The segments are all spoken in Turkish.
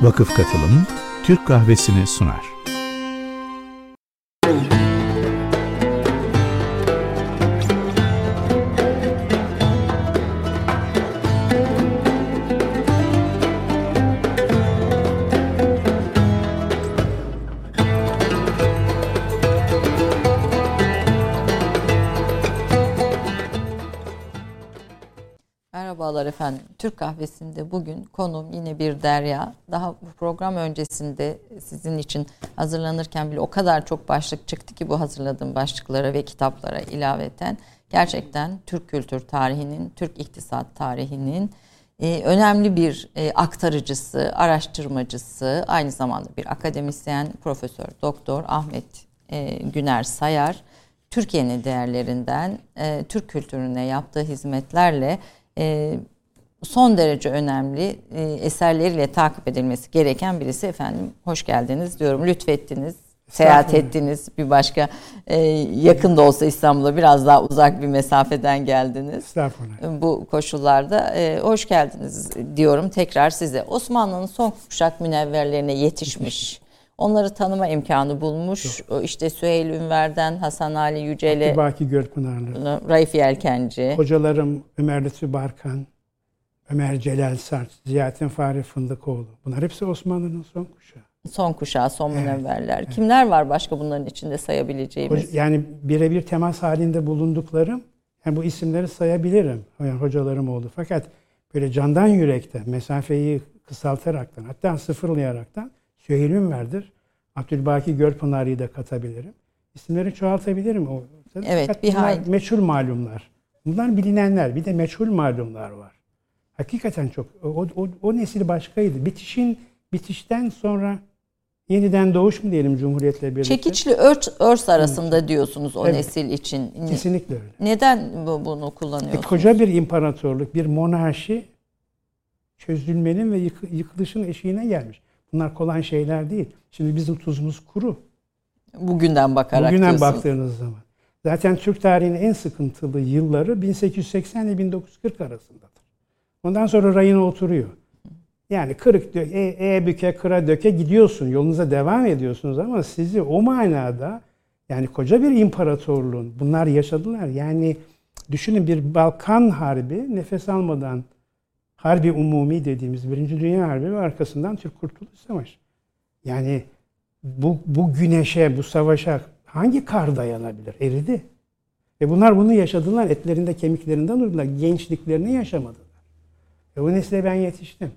Vakıf Katılım Türk Kahvesi'ni sunar. Türk Kahvesi'nde bugün konum yine bir derya. Daha bu program öncesinde sizin için hazırlanırken bile o kadar çok başlık çıktı ki bu hazırladığım başlıklara ve kitaplara ilaveten gerçekten Türk kültür tarihinin, Türk iktisat tarihinin e, önemli bir e, aktarıcısı, araştırmacısı, aynı zamanda bir akademisyen, profesör, doktor Ahmet e, Güner Sayar. Türkiye'nin değerlerinden, e, Türk kültürüne yaptığı hizmetlerle e, son derece önemli e, eserleriyle takip edilmesi gereken birisi efendim. Hoş geldiniz diyorum. Lütfettiniz. Seyahat ettiniz. Bir başka e, yakın da olsa İstanbul'a biraz daha uzak bir mesafeden geldiniz. Estağfurullah. Bu koşullarda e, hoş geldiniz diyorum tekrar size. Osmanlı'nın son kuşak münevverlerine yetişmiş. Onları tanıma imkanı bulmuş. O işte Süheyl Ünver'den Hasan Ali Yücel'e, Baki Gölpınarlı. Raif Yelkenci. Hocalarım Ömer Lütfü Barkan, Ömer Celal Sarç, Ziyaettin Fahri Fındıkoğlu. Bunlar hepsi Osmanlı'nın son kuşağı. Son kuşağı, son münevverler. Evet. Kimler var başka bunların içinde sayabileceğimiz? Yani birebir temas halinde bulunduklarım, yani bu isimleri sayabilirim. Yani hocalarım oldu. Fakat böyle candan yürekten, mesafeyi kısaltaraktan, hatta sıfırlayaraktan Süheyl Ünver'dir. Abdülbaki Gölpınar'ı da katabilirim. İsimleri çoğaltabilirim. O, evet, Fakat bir hay- meçhul malumlar. Bunlar bilinenler. Bir de meçhul malumlar var. Hakikaten çok. O, o, o nesil başkaydı. Bitişin bitişten sonra yeniden doğuş mu diyelim Cumhuriyet'le birlikte? Çekiçli örs, örs arasında evet. diyorsunuz o evet. nesil için. Kesinlikle öyle. Neden bu, bunu kullanıyorsunuz? E, koca bir imparatorluk, bir monarşi çözülmenin ve yık, yıkılışın eşiğine gelmiş. Bunlar kolay şeyler değil. Şimdi bizim tuzumuz kuru. Bugünden bakarak Bugünden diyorsunuz. baktığınız zaman. Zaten Türk tarihinin en sıkıntılı yılları 1880 ile 1940 arasındadır. Ondan sonra rayına oturuyor. Yani kırık dök, e, e büke, kıra döke gidiyorsun. Yolunuza devam ediyorsunuz ama sizi o manada yani koca bir imparatorluğun bunlar yaşadılar. Yani düşünün bir Balkan Harbi nefes almadan Harbi Umumi dediğimiz Birinci Dünya Harbi ve arkasından Türk Kurtuluş Savaşı. Yani bu, bu güneşe, bu savaşa hangi kar dayanabilir? Eridi. Ve bunlar bunu yaşadılar. Etlerinde, kemiklerinden uydular. Gençliklerini yaşamadılar. Ve bu nesle ben yetiştim.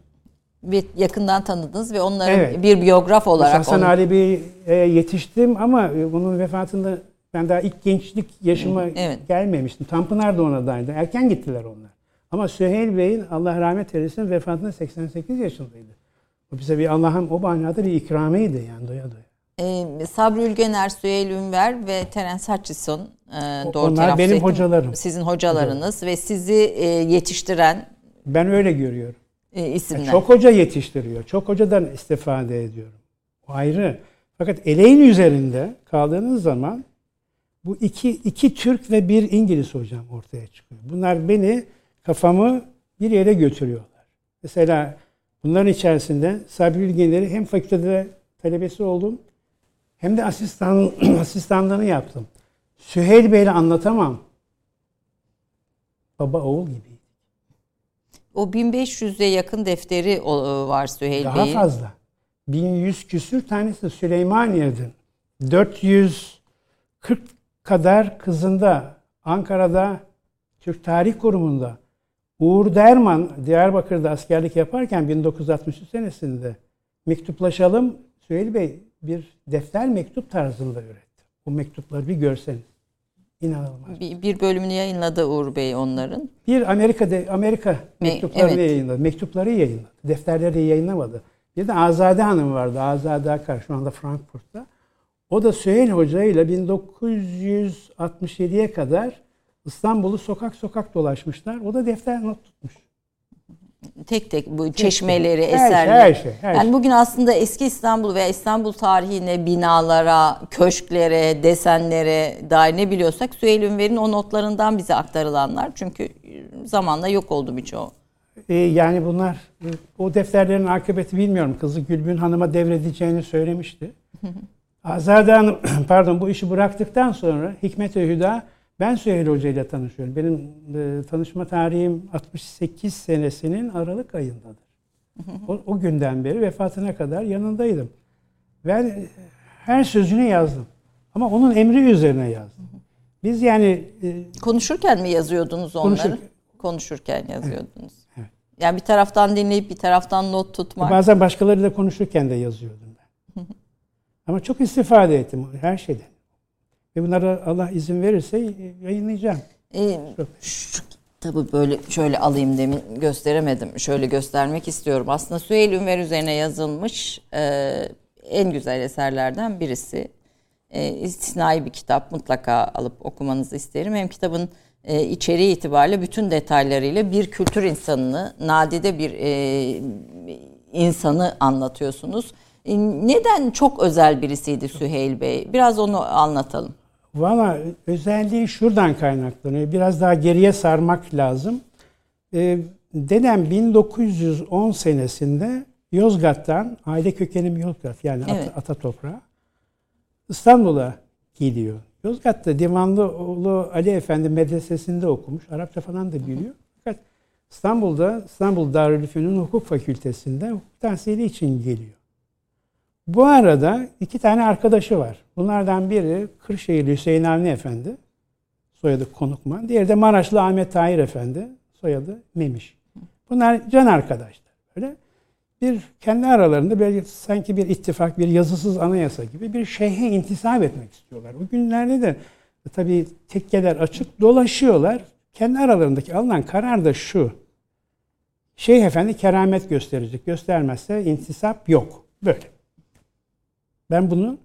Ve yakından tanıdınız ve onların evet. bir biyograf olarak... Hasan onu... Ali Bey'e yetiştim ama bunun vefatında ben daha ilk gençlik yaşıma evet. gelmemiştim. Tanpınar da onadaydı. Erken gittiler onlar. Ama Süheyl Bey'in Allah rahmet eylesin vefatında 88 yaşındaydı. O bize bir Allah'ın o manada bir ikramıydı yani doya doya. Ee, Sabri Ülgener, Süheyl Ünver ve Terence Hutchison e, doğru Onlar benim hocalarım. Sizin hocalarınız Hocam. ve sizi e, yetiştiren Ben öyle görüyorum. E, isimler. Yani çok hoca yetiştiriyor. Çok hocadan istifade ediyorum. O ayrı. Fakat eleğin üzerinde kaldığınız zaman bu iki, iki Türk ve bir İngiliz hocam ortaya çıkıyor. Bunlar beni kafamı bir yere götürüyorlar. Mesela bunların içerisinde Sabri Bilginleri hem fakültede talebesi oldum hem de asistan asistanlığını yaptım. Süheyl Bey'le anlatamam. Baba oğul gibi. O 1500'e yakın defteri var Süheyl Daha Bey'in. Daha fazla. 1100 küsür tanesi Süleymaniye'den. 440 kadar kızında Ankara'da Türk Tarih Kurumu'nda Uğur Derman Diyarbakır'da askerlik yaparken 1963 senesinde mektuplaşalım Süheyl Bey bir defter mektup tarzında üretti. Bu mektupları bir görseniz. İnanılmaz. Bir, bir bölümünü yayınladı Uğur Bey onların. Bir Amerika'da Amerika mektuplarını evet. yayınladı. Mektupları yayınladı. Defterleri yayınlamadı. Bir de Azade Hanım vardı. Azade Akar şu anda Frankfurt'ta. O da Süheyl Hoca ile 1967'ye kadar İstanbul'u sokak sokak dolaşmışlar. O da defter not tutmuş. Tek tek bu çeşmeleri, eserleri. Her şey, her şey. Her yani şey. bugün aslında eski İstanbul veya İstanbul tarihine, binalara, köşklere, desenlere dair ne biliyorsak Süheyl Ünver'in o notlarından bize aktarılanlar. Çünkü zamanla yok oldu birçoğu. E, yani bunlar e, o defterlerin akıbeti bilmiyorum. Kızı Gülbin Hanım'a devredeceğini söylemişti. Azade Hanım pardon bu işi bıraktıktan sonra Hikmet Hüda ben Süheyl Hoca ile tanışıyorum. Benim e, tanışma tarihim 68 senesinin Aralık ayındadır. O, o günden beri vefatına kadar yanındaydım. Ben e, her sözünü yazdım. Ama onun emri üzerine yazdım. Biz yani e, Konuşurken mi yazıyordunuz onları? Konuşurken. Konuşurken yazıyordunuz. Evet. Yani bir taraftan dinleyip bir taraftan not tutmak. bazen başkalarıyla konuşurken de yazıyordum ben. Ama çok istifade ettim her şeyden. Ve bunları Allah izin verirse yayınlayacağım. Ee, şu böyle şöyle alayım demin gösteremedim. Şöyle göstermek istiyorum. Aslında Süheyl Ünver üzerine yazılmış e, en güzel eserlerden birisi. E, istisnai bir kitap mutlaka alıp okumanızı isterim. Hem kitabın e, içeriği itibariyle bütün detaylarıyla bir kültür insanını, nadide bir e, insanı anlatıyorsunuz. E, neden çok özel birisiydi Süheyl Bey? Biraz onu anlatalım. Valla özelliği şuradan kaynaklanıyor. Biraz daha geriye sarmak lazım. Ee, dedem 1910 senesinde Yozgat'tan, aile kökenim Yozgat yani Evet. ata, ata toprağı, İstanbul'a gidiyor. Yozgat'ta Divanlıoğlu Ali Efendi medresesinde okumuş. Arapça falan da biliyor. Fakat İstanbul'da İstanbul Darülfünun Hukuk Fakültesi'nde hukuk tahsili için geliyor. Bu arada iki tane arkadaşı var. Bunlardan biri Kırşehirli Hüseyin Avni Efendi, soyadı Konukman. Diğeri de Maraşlı Ahmet Tahir Efendi, soyadı Memiş. Bunlar can arkadaşlar. Böyle bir kendi aralarında böyle sanki bir ittifak, bir yazısız anayasa gibi bir şeyhe intisap etmek istiyorlar. O günlerde de tabii tekkeler açık dolaşıyorlar. Kendi aralarındaki alınan karar da şu. Şeyh Efendi keramet gösterecek. Göstermezse intisap yok. Böyle. Ben bunu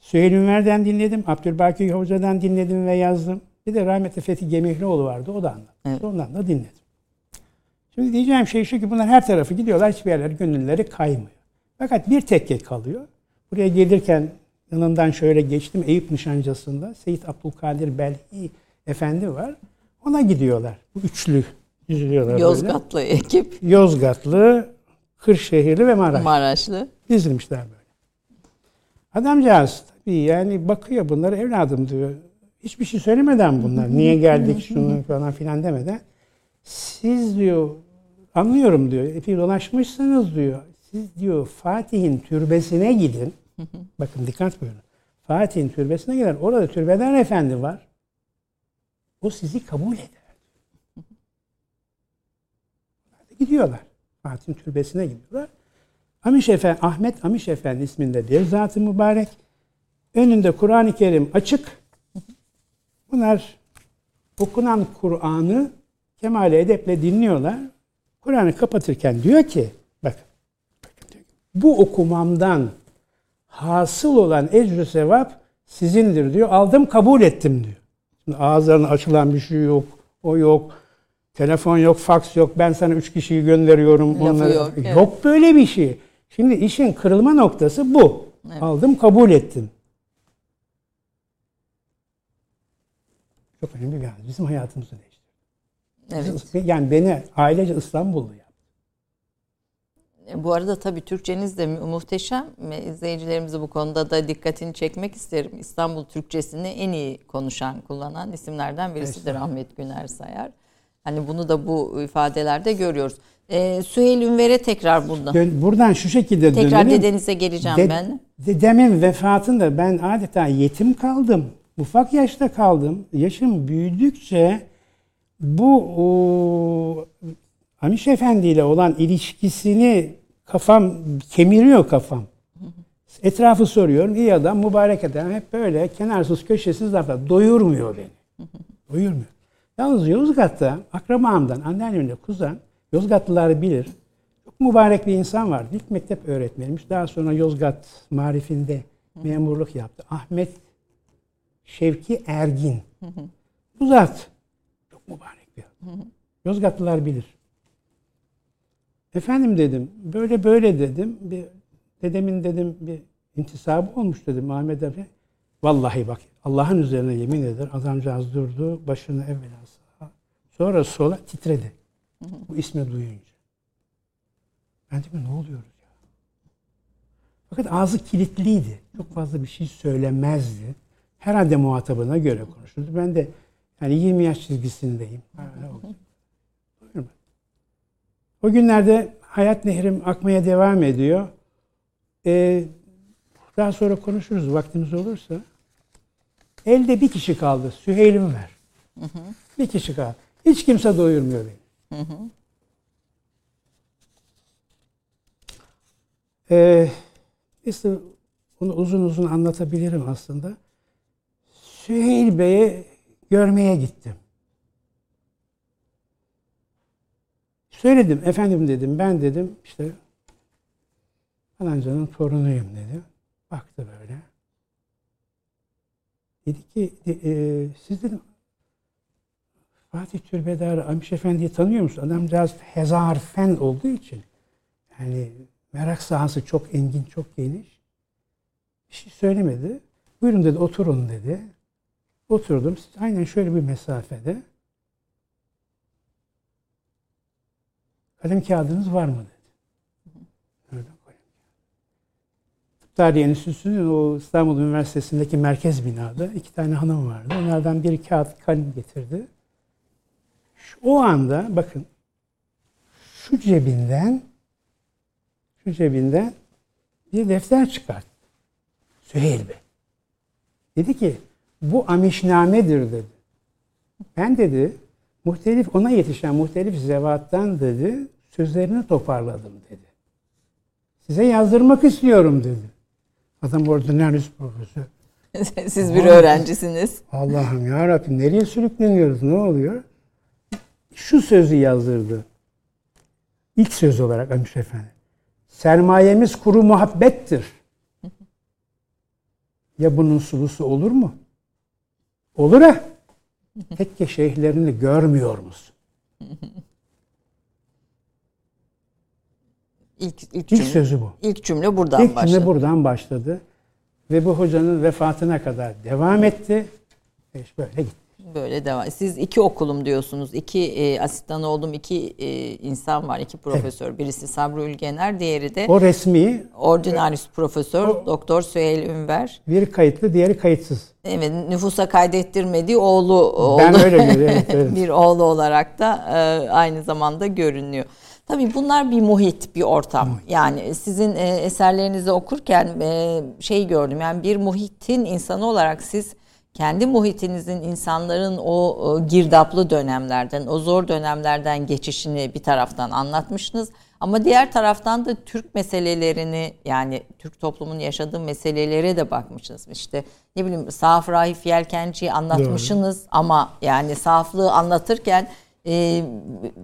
Süheyl Ünver'den dinledim. Abdülbaki Hoca'dan dinledim ve yazdım. Bir de rahmetli Fethi Gemihlioğlu vardı. O da anlattı. Evet. Ondan da dinledim. Şimdi diyeceğim şey şu ki bunlar her tarafı gidiyorlar. Hiçbir yerler gönülleri kaymıyor. Fakat bir tekke kalıyor. Buraya gelirken yanından şöyle geçtim. Eyüp Nişancası'nda Seyit Abdülkadir Belhi Efendi var. Ona gidiyorlar. Bu üçlü yüzüyorlar böyle. Yozgatlı ekip, Yozgatlı, Kırşehirli ve Maraş. Maraşlı. Dizilmişler böyle. Adamcağız tabii yani bakıyor bunları evladım diyor. Hiçbir şey söylemeden bunlar. Niye geldik şunu falan filan demeden. Siz diyor anlıyorum diyor. Epey dolaşmışsınız diyor. Siz diyor Fatih'in türbesine gidin. Bakın dikkat buyurun. Fatih'in türbesine gider. Orada türbeden efendi var. O sizi kabul eder. Gidiyorlar. Fatih'in türbesine gidiyorlar. Amiş Efendi, Ahmet Amiş Efendi isminde bir zat-ı mübarek. Önünde Kur'an-ı Kerim açık. Bunlar okunan Kur'an'ı kemal edeple dinliyorlar. Kur'an'ı kapatırken diyor ki, bak, bu okumamdan hasıl olan ecrü sevap sizindir diyor. Aldım kabul ettim diyor. Şimdi ağızlarına açılan bir şey yok, o yok. Telefon yok, faks yok. Ben sana üç kişiyi gönderiyorum. Lafı onları- yok, evet. Yok böyle bir şey. Şimdi işin kırılma noktası bu. Evet. Aldım, kabul ettim. Çok önemli bir an. Bizim hayatımızı değiştirdi. Evet. Yani beni ailece İstanbullu yaptı. E, Bu arada tabii Türkçeniz de mu- muhteşem. İzleyicilerimizi bu konuda da dikkatini çekmek isterim. İstanbul Türkçesini en iyi konuşan, kullanan isimlerden birisidir Ahmet Güner Sayar. Hani bunu da bu ifadelerde görüyoruz. Ee, Süheyl Ünver'e tekrar burada. Dön- Buradan şu şekilde Tekrar dönelim. dedenize geleceğim De- ben. Dedemin vefatında ben adeta yetim kaldım. Ufak yaşta kaldım. Yaşım büyüdükçe bu o, Amiş Efendi ile olan ilişkisini kafam kemiriyor kafam. Etrafı soruyorum. iyi adam, mübarek adam. Hep böyle kenarsız köşesiz laflar. Doyurmuyor beni. Doyurmuyor. Yalnız Yozgat'ta akrabamdan, anneannemle kuzen, Yozgatlılar bilir. Çok mübarek bir insan vardı. İlk mektep öğretmeniymiş. Daha sonra Yozgat marifinde memurluk yaptı. Ahmet Şevki Ergin. Bu zat çok mübarek bir adam. Yozgatlılar bilir. Efendim dedim, böyle böyle dedim. Bir, dedemin dedim bir intisabı olmuş dedim Ahmet abi. Vallahi bak Allah'ın üzerine yemin eder. Adamcağız durdu. Başını evvela sağa, sonra sola titredi. Bu ismi duyunca. Ben dedim ne oluyoruz ya? Fakat ağzı kilitliydi. Çok fazla bir şey söylemezdi. Herhalde muhatabına göre konuşurdu. Ben de yani 20 yaş çizgisindeyim. O günlerde hayat nehrim akmaya devam ediyor. Ee, daha sonra konuşuruz vaktimiz olursa. Elde bir kişi kaldı. Süheyl'im ver. Bir kişi kaldı. Hiç kimse doyurmuyor beni. Ee, işte bunu uzun uzun anlatabilirim aslında. Süheyl Bey'i görmeye gittim. Söyledim, efendim dedim, ben dedim işte falancanın torunuyum dedim. Baktı böyle. Dedi ki, e, siz dedim Fatih Türbedar Amiş Efendi'yi tanıyor musun? Adam biraz hezar fen olduğu için yani merak sahası çok engin, çok geniş. Bir şey söylemedi. Buyurun dedi, oturun dedi. Oturdum. Aynen şöyle bir mesafede. Kalem kağıdınız var mı dedi. Nereden kalem Tarihi Enstitüsü'nün o İstanbul Üniversitesi'ndeki merkez binada iki tane hanım vardı. Onlardan biri kağıt kalem getirdi. O anda bakın şu cebinden şu cebinden bir defter çıkarttı. Süheyl Bey. Dedi ki bu amişnamedir dedi. Ben dedi muhtelif ona yetişen muhtelif zevattan dedi sözlerini toparladım dedi. Size yazdırmak istiyorum dedi. Adam ordinarius profesör. Siz bir öğrencisiniz. Allah'ım ya Rabbim nereye sürükleniyoruz? Ne oluyor? Şu sözü yazdırdı. İlk söz olarak Amiş Efendi. Sermayemiz kuru muhabbettir. Ya bunun sulusu olur mu? Olur ha. Tekke şeyhlerini görmüyor musun? İlk, ilk, İlk cümle, sözü bu. ilk cümle buradan İlk başladı. cümle buradan başladı. Ve bu hocanın vefatına kadar devam etti. Ve böyle gitti. Böyle devam. Siz iki okulum diyorsunuz. İki e, asistan oldum. iki e, insan var. iki profesör. Birisi Sabri Ülgener. Diğeri de O resmi Ordinarius Profesör Doktor Süheyl Ünver. biri kayıtlı, diğeri kayıtsız. Evet, nüfusa kaydettirmediği oğlu oldu. Ben öyle görüyorum. Evet, evet. bir oğlu olarak da e, aynı zamanda görünüyor. Tabii bunlar bir muhit, bir ortam. Yani sizin e, eserlerinizi okurken e, şey gördüm. Yani bir muhitin insanı olarak siz kendi muhitinizin insanların o e, girdaplı dönemlerden, o zor dönemlerden geçişini bir taraftan anlatmışsınız. Ama diğer taraftan da Türk meselelerini yani Türk toplumunun yaşadığı meselelere de bakmışsınız. İşte ne bileyim Saf Raif Yelkenci'yi anlatmışsınız ama yani saflığı anlatırken e,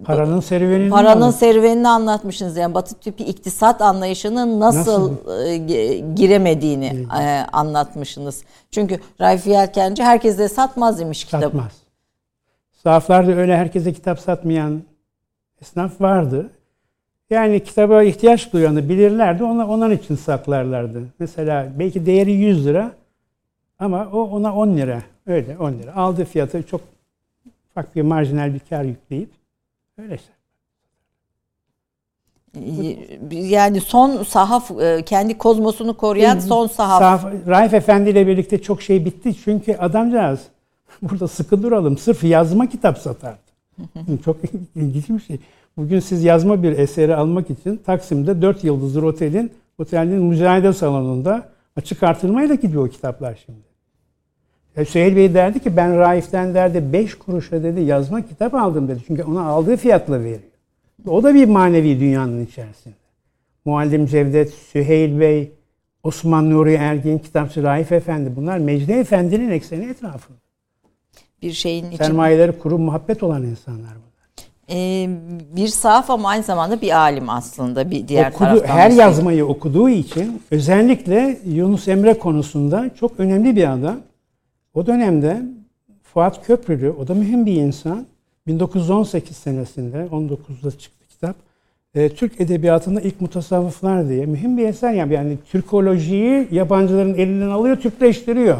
Paranın serüvenini paranın anlat- serüvenini anlatmışsınız. Yani Batı tipi iktisat anlayışının nasıl, e, ge- giremediğini e, anlatmışsınız. Çünkü Raif Yelkenci herkese satmaz imiş kitabı. satmaz. Sahaflarda öyle herkese kitap satmayan esnaf vardı. Yani kitaba ihtiyaç duyanı bilirlerdi. Ona, onun için saklarlardı. Mesela belki değeri 100 lira ama o ona 10 lira. Öyle 10 lira. Aldığı fiyatı çok ufak bir marjinal bir kar yükleyip öyle işte. Yani son sahaf e, kendi kozmosunu koruyan son sahaf. Sahaf, Raif Efendi ile birlikte çok şey bitti. Çünkü adamcağız burada sıkı duralım. Sırf yazma kitap satardı. çok ilginç bir şey. Bugün siz yazma bir eseri almak için Taksim'de 4 yıldızlı otelin otelin müzayede salonunda açık artırmayla gidiyor o kitaplar şimdi. Ya Süheyl Bey derdi ki ben Raif'ten derdi 5 kuruşa dedi yazma kitap aldım dedi. Çünkü ona aldığı fiyatla veriyor. O da bir manevi dünyanın içerisinde. Muallim Cevdet, Süheyl Bey, Osman Nuri Ergin, kitapçı Raif Efendi bunlar Mecdi Efendi'nin ekseni etrafında. Bir şeyin için Sermayeleri kuru muhabbet olan insanlar bunlar. e, bir sahaf ama aynı zamanda bir alim aslında bir diğer Okudu, taraftan. her bir- yazmayı okuduğu için özellikle Yunus Emre konusunda çok önemli bir adam. O dönemde Fuat Köprülü, o da mühim bir insan. 1918 senesinde, 19'da çıktı kitap. E, Türk Edebiyatı'nda ilk mutasavvıflar diye mühim bir eser. Yani, yani Türkolojiyi yabancıların elinden alıyor, Türkleştiriyor.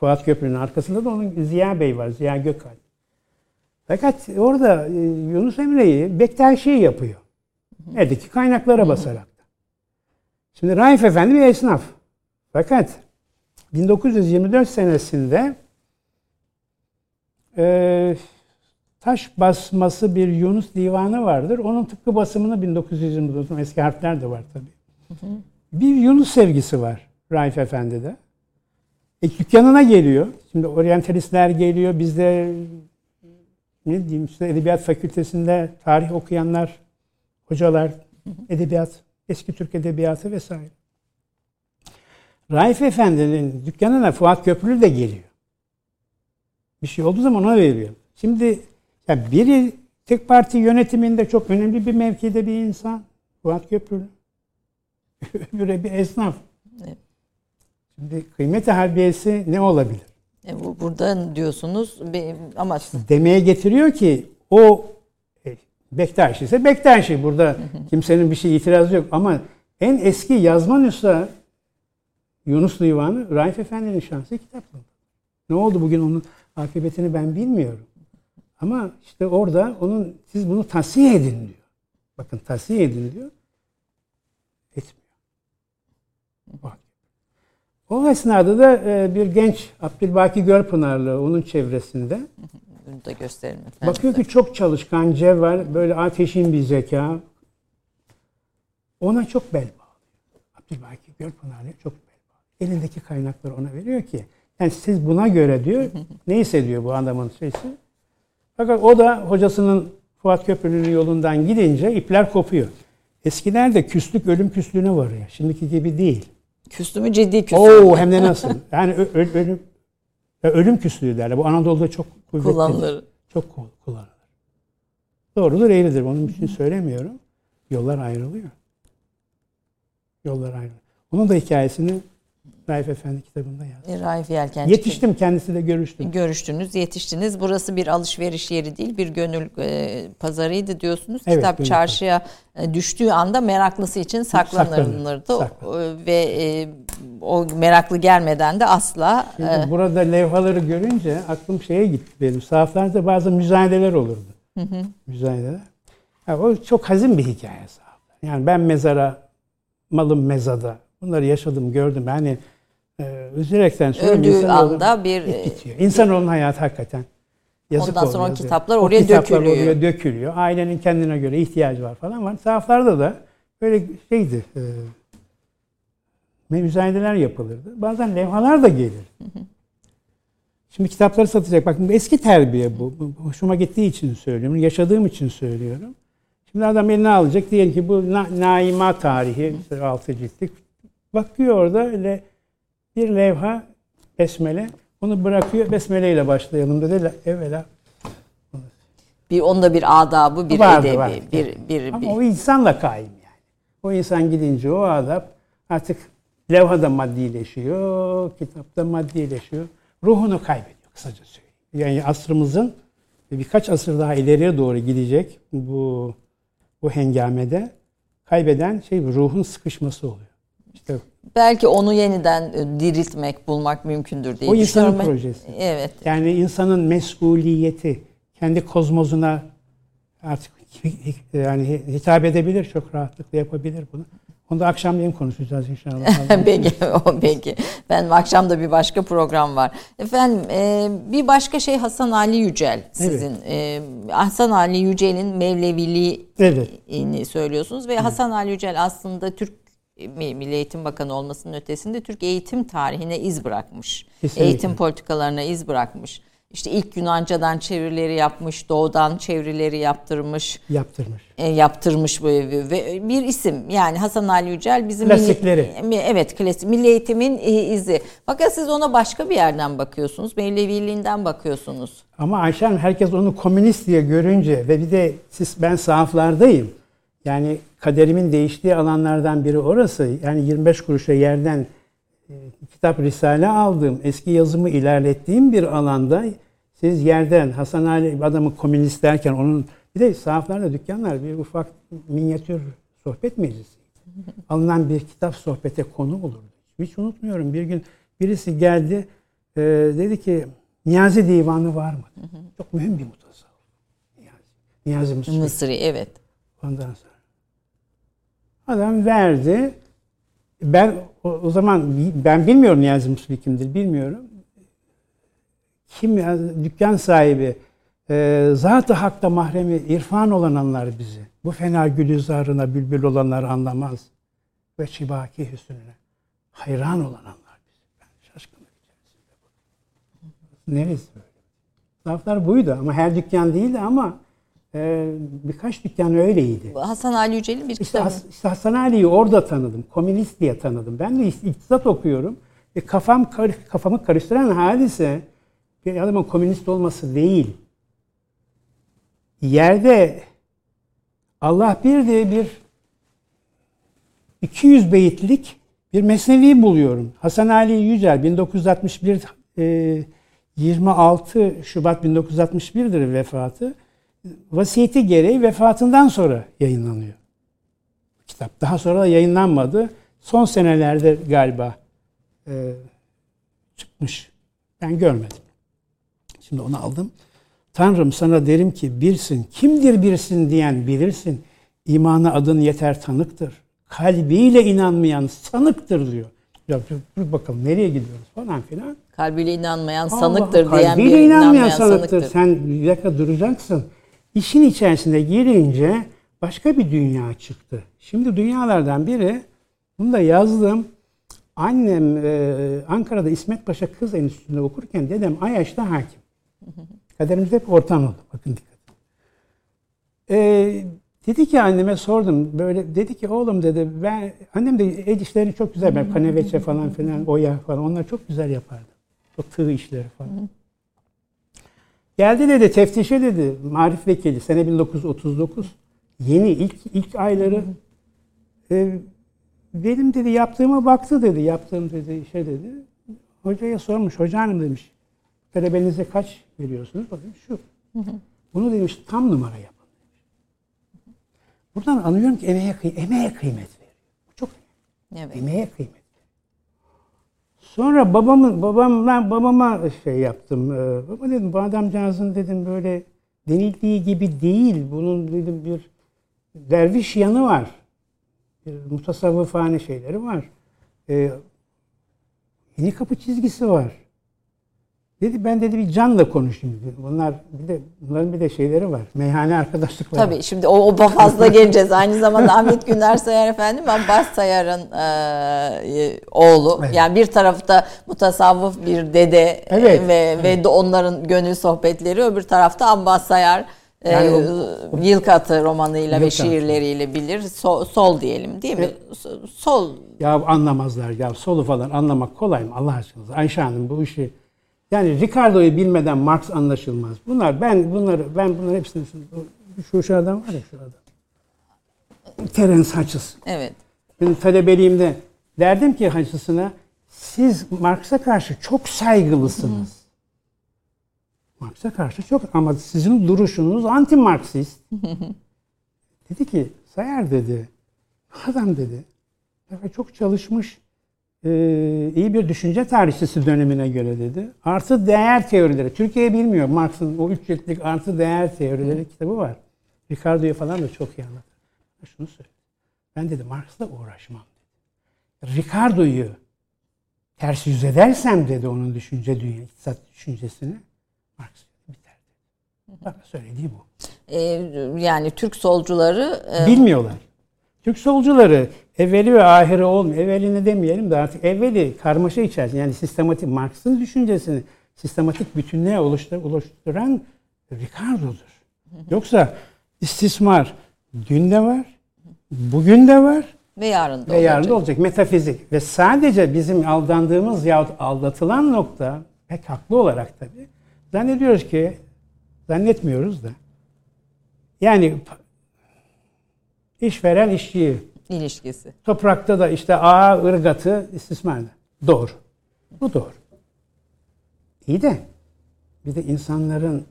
Fuat Köprülü'nün arkasında da onun Ziya Bey var, Ziya Gökalp. Fakat orada e, Yunus Emre'yi Bektaşi yapıyor. Eldeki kaynaklara basarak. Şimdi Raif Efendi bir esnaf. Fakat 1924 senesinde e, taş basması bir Yunus divanı vardır. Onun tıpkı basımını 1924 eski harfler de var tabii. Bir Yunus sevgisi var Raif Efendi'de. E, dükkanına geliyor. Şimdi oryantalistler geliyor. Bizde ne diyeyim işte edebiyat fakültesinde tarih okuyanlar, hocalar, edebiyat, eski Türk edebiyatı vesaire. Raif Efendi'nin dükkanına Fuat Köprülü de geliyor. Bir şey olduğu zaman ona veriyor. Şimdi ya biri tek parti yönetiminde çok önemli bir mevkide bir insan. Fuat Köprülü. Öbürü bir esnaf. Evet. Şimdi kıymet harbiyesi ne olabilir? E, bu, burada diyorsunuz bir, ama Demeye getiriyor ki o e, Bektaşi ise Bektaşi. Burada kimsenin bir şey itirazı yok. Ama en eski yazma nüsha Yunus Divanı Raif Efendi'nin şansı kitapları. Ne oldu bugün onun akıbetini ben bilmiyorum. Ama işte orada onun siz bunu tasih edin diyor. Bakın tasih edin diyor. Etmiyor. Bak. O esnada da e, bir genç Abdülbaki Gölpınarlı onun çevresinde bunu da gösterelim bakıyor ki çok çalışkan, cevher, böyle ateşin bir zeka. Ona çok bel bağlıyor. Abdülbaki Gölpınarlı'ya çok. Elindeki kaynakları ona veriyor ki yani siz buna göre diyor ne hissediyor bu adamın şeysi. Fakat o da hocasının Fuat Köprülü'nün yolundan gidince ipler kopuyor. Eskilerde küslük ölüm küslüğüne varıyor. Şimdiki gibi değil. Küstümü ciddi küstüm. Oo hem de nasıl? Yani ö- ö- ölüm ölüm küslüğü derler. Bu Anadolu'da çok kullanılır. Çok ku- kullanılır. Doğrudur, eğridir. Onun için söylemiyorum. Yollar ayrılıyor. Yollar ayrılıyor. Onun da hikayesini Raif Efendi kitabında yazdım. E, Raif Yelkenci. Yetiştim kendisiyle görüştüm. Görüştünüz, yetiştiniz. Burası bir alışveriş yeri değil, bir gönül e, pazarıydı diyorsunuz. Evet, Kitap gönül çarşıya e, düştüğü anda meraklısı için saklanırdı. saklanır. Ve e, o meraklı gelmeden de asla Şimdi e, burada levhaları görünce aklım şeye gitti benim. Sahaflarda bazı müzayedeler olurdu. Müzayedeler. Ha, o çok hazin bir hikaye sahaflar. Yani ben mezara, malım mezada. Bunları yaşadım, gördüm. Yani e, üzülerekten söylüyorum. öldüğü anda bir e, bitiyor. İnsanoğlunun hayatı hakikaten yazık Ondan sonra o oluyor. kitaplar O oraya kitaplar dökülüyor. oraya dökülüyor. Ailenin kendine göre ihtiyacı var falan var. Sahaflarda da böyle şeydi. E, müzayedeler yapılırdı. Bazen levhalar da gelir. Şimdi kitapları satacak. Bakın bu eski terbiye bu. Hoşuma gittiği için söylüyorum. Yaşadığım için söylüyorum. Şimdi adam eline alacak. Diyelim ki bu Na- Naima tarihi. işte altı ciltlik. Bakıyor orada öyle bir levha besmele. Onu bırakıyor. Besmele ile başlayalım dedi. Evvela. bir onda bir adabı, bir Vardı, edebi, vardı. bir bir, Ama bir o insanla kaim yani. O insan gidince o adab artık levhada maddileşiyor, kitapta maddileşiyor. Ruhunu kaybediyor kısaca söyleyeyim. Yani asrımızın birkaç asır daha ileriye doğru gidecek bu bu hengamede kaybeden şey ruhun sıkışması oluyor. İşte belki onu yeniden e, diriltmek, bulmak mümkündür diye o insanın düşünüyorum. projesi. Evet. Yani insanın mesuliyeti, kendi kozmozuna artık yani hitap edebilir, çok rahatlıkla yapabilir bunu. Onu da akşamleyin konuşacağız inşallah. peki, o peki. Ben akşam da bir başka program var. Efendim e, bir başka şey Hasan Ali Yücel sizin. E, Hasan Ali Yücel'in Mevleviliğini Evet. söylüyorsunuz ve Hasan Ali Yücel aslında Türk Milli Eğitim Bakanı olmasının ötesinde Türk eğitim tarihine iz bırakmış. Kesinlikle. Eğitim politikalarına iz bırakmış. İşte ilk Yunancadan çevirileri yapmış, Doğudan çevirileri yaptırmış Yaptırmış. e, yaptırmış bu evi ve bir isim yani Hasan Ali Yücel bizim Klasikleri. milli- evet klasik milli eğitimin e, izi. Fakat siz ona başka bir yerden bakıyorsunuz. Mevleviliğinden bakıyorsunuz. Ama Ayşe Hanım herkes onu komünist diye görünce ve bir de siz ben sahaflardayım. Yani kaderimin değiştiği alanlardan biri orası. Yani 25 kuruşa yerden e, kitap risale aldığım, eski yazımı ilerlettiğim bir alanda siz yerden Hasan Ali adamı komünist derken onun bir de sahaflarda dükkanlar bir ufak minyatür sohbet meclisi. Alınan bir kitap sohbete konu olurdu. Hiç unutmuyorum bir gün birisi geldi e, dedi ki Niyazi Divanı var mı? Çok mühim bir mutasavvuf. Niyazi. Niyazi Mısri. Mısri evet. Ondan sonra Adam verdi. Ben o, o zaman ben bilmiyorum Niyazi Mustafa kimdir bilmiyorum. Kim ya, dükkan sahibi e, zat-ı hakta mahremi irfan olan anlar bizi. Bu fena gülizarına bülbül olanlar anlamaz. Ve çibaki hüsnüne hayran olan anlar bizi. Ben şaşkınlık içerisinde. Neresi böyle? Saflar buydu ama her dükkan değildi ama e, birkaç dükkan öyleydi. Hasan Ali Yücel'in bir İşte, kitabı. Has- işte Hasan Ali'yi orada tanıdım. Komünist diye tanıdım. Ben de iktisat okuyorum. E kafam kafamı karıştıran hadise bir adamın komünist olması değil. Yerde Allah bir diye bir 200 beyitlik bir mesnevi buluyorum. Hasan Ali Yücel 1961 e, 26 Şubat 1961'dir vefatı. Vasiyeti gereği vefatından sonra yayınlanıyor kitap. Daha sonra da yayınlanmadı. Son senelerde galiba e, çıkmış. Ben görmedim. Şimdi onu aldım. Tanrım sana derim ki birsin. Kimdir birsin diyen bilirsin. İmana adın yeter tanıktır. Kalbiyle inanmayan sanıktır diyor. Ya dur, bakalım nereye gidiyoruz falan filan. Kalbiyle inanmayan Allah, sanıktır diyen kalbiyle bir inanmayan inanmayan sanıktır. sanıktır. Sen bir dakika duracaksın. İşin içerisine girince başka bir dünya çıktı. Şimdi dünyalardan biri, bunu da yazdım. Annem e, Ankara'da İsmet Paşa Kız Enstitüsü'nde okurken dedem Ayaş'ta hakim. Kaderimiz hep ortam oldu. Bakın dikkat. E, dedi ki anneme sordum böyle dedi ki oğlum dedi ben annem de el işlerini çok güzel ben kaneveçe falan filan oya falan onlar çok güzel yapardı. O tığ işleri falan. Geldi dedi teftişe dedi. Marif vekili sene 1939 yeni ilk ilk ayları. E, benim dedi yaptığıma baktı dedi. Yaptığım dedi şey dedi. Hocaya sormuş hoca hanım demiş. Talebenize kaç veriyorsunuz? Bakın şu. Bunu demiş tam numara yapın buradan anlıyorum ki emeğe, emeğe kıymet veriyor. Bu çok Evet. emeğe kıymet Sonra babamın babam ben babama şey yaptım. Ee, Baba dedim bu adamcağızın dedim böyle denildiği gibi değil. Bunun dedim bir derviş yanı var. Bir mutasavvıfane şeyleri var. Ee, yeni kapı çizgisi var. Dedi ben dedi bir canla konuşayım dedi. Bunlar bir de bunların bir de şeyleri var. Meyhane arkadaşlıkları. var. Tabii şimdi o, o fazla geleceğiz. Aynı zamanda Ahmet Güner Sayar efendim Abbas Sayar'ın e, oğlu. Evet. Yani bir tarafta mutasavvıf bir dede Evet. ve ve de onların gönül sohbetleri öbür tarafta Abbas Sayar e, Yani o- Yılkatı romanıyla ve Yılkatı. şiirleriyle bilir. So- sol diyelim değil mi? So- Sol Ya anlamazlar ya solu falan anlamak kolay mı Allah aşkına? Ayşe Hanım bu işi yani Ricardo'yu bilmeden Marx anlaşılmaz. Bunlar ben bunları ben bunları hepsini şu şu adam var ya şu adam. Terence Hutchison. evet. Benim talebeliğimde derdim ki Hutchison'a siz Marx'a karşı çok saygılısınız. Marx'a karşı çok ama sizin duruşunuz anti Marksist. dedi ki Sayar dedi adam dedi evet, çok çalışmış iyi bir düşünce tarihçisi dönemine göre dedi. Artı değer teorileri. Türkiye bilmiyor. Marx'ın o üç ciltlik artı değer teorileri kitabı var. Ricardo'yu falan da çok iyi anlatır. Şunu söyle. Ben dedi Marx'la uğraşmam. Ricardo'yu ters yüz edersem dedi onun düşünce dünya, iktisat düşüncesini Marx biter. Bak söylediği bu. E, yani Türk solcuları e, Bilmiyorlar. Türk solcuları evveli ve ahiri olmuyor. Evvelini demeyelim de artık evveli karmaşa içerisinde yani sistematik Marx'ın düşüncesini sistematik bütünlüğe oluştur, oluşturan Ricardo'dur. Yoksa istismar dün de var, bugün de var ve yarın da ve yarın olacak. da olacak. Metafizik ve sadece bizim aldandığımız yahut aldatılan nokta pek haklı olarak tabii zannediyoruz ki zannetmiyoruz da yani işveren işçiyi ilişkisi. toprakta da işte ağa ırgatı istismarda. Doğru. Bu doğru. İyi de bir de insanların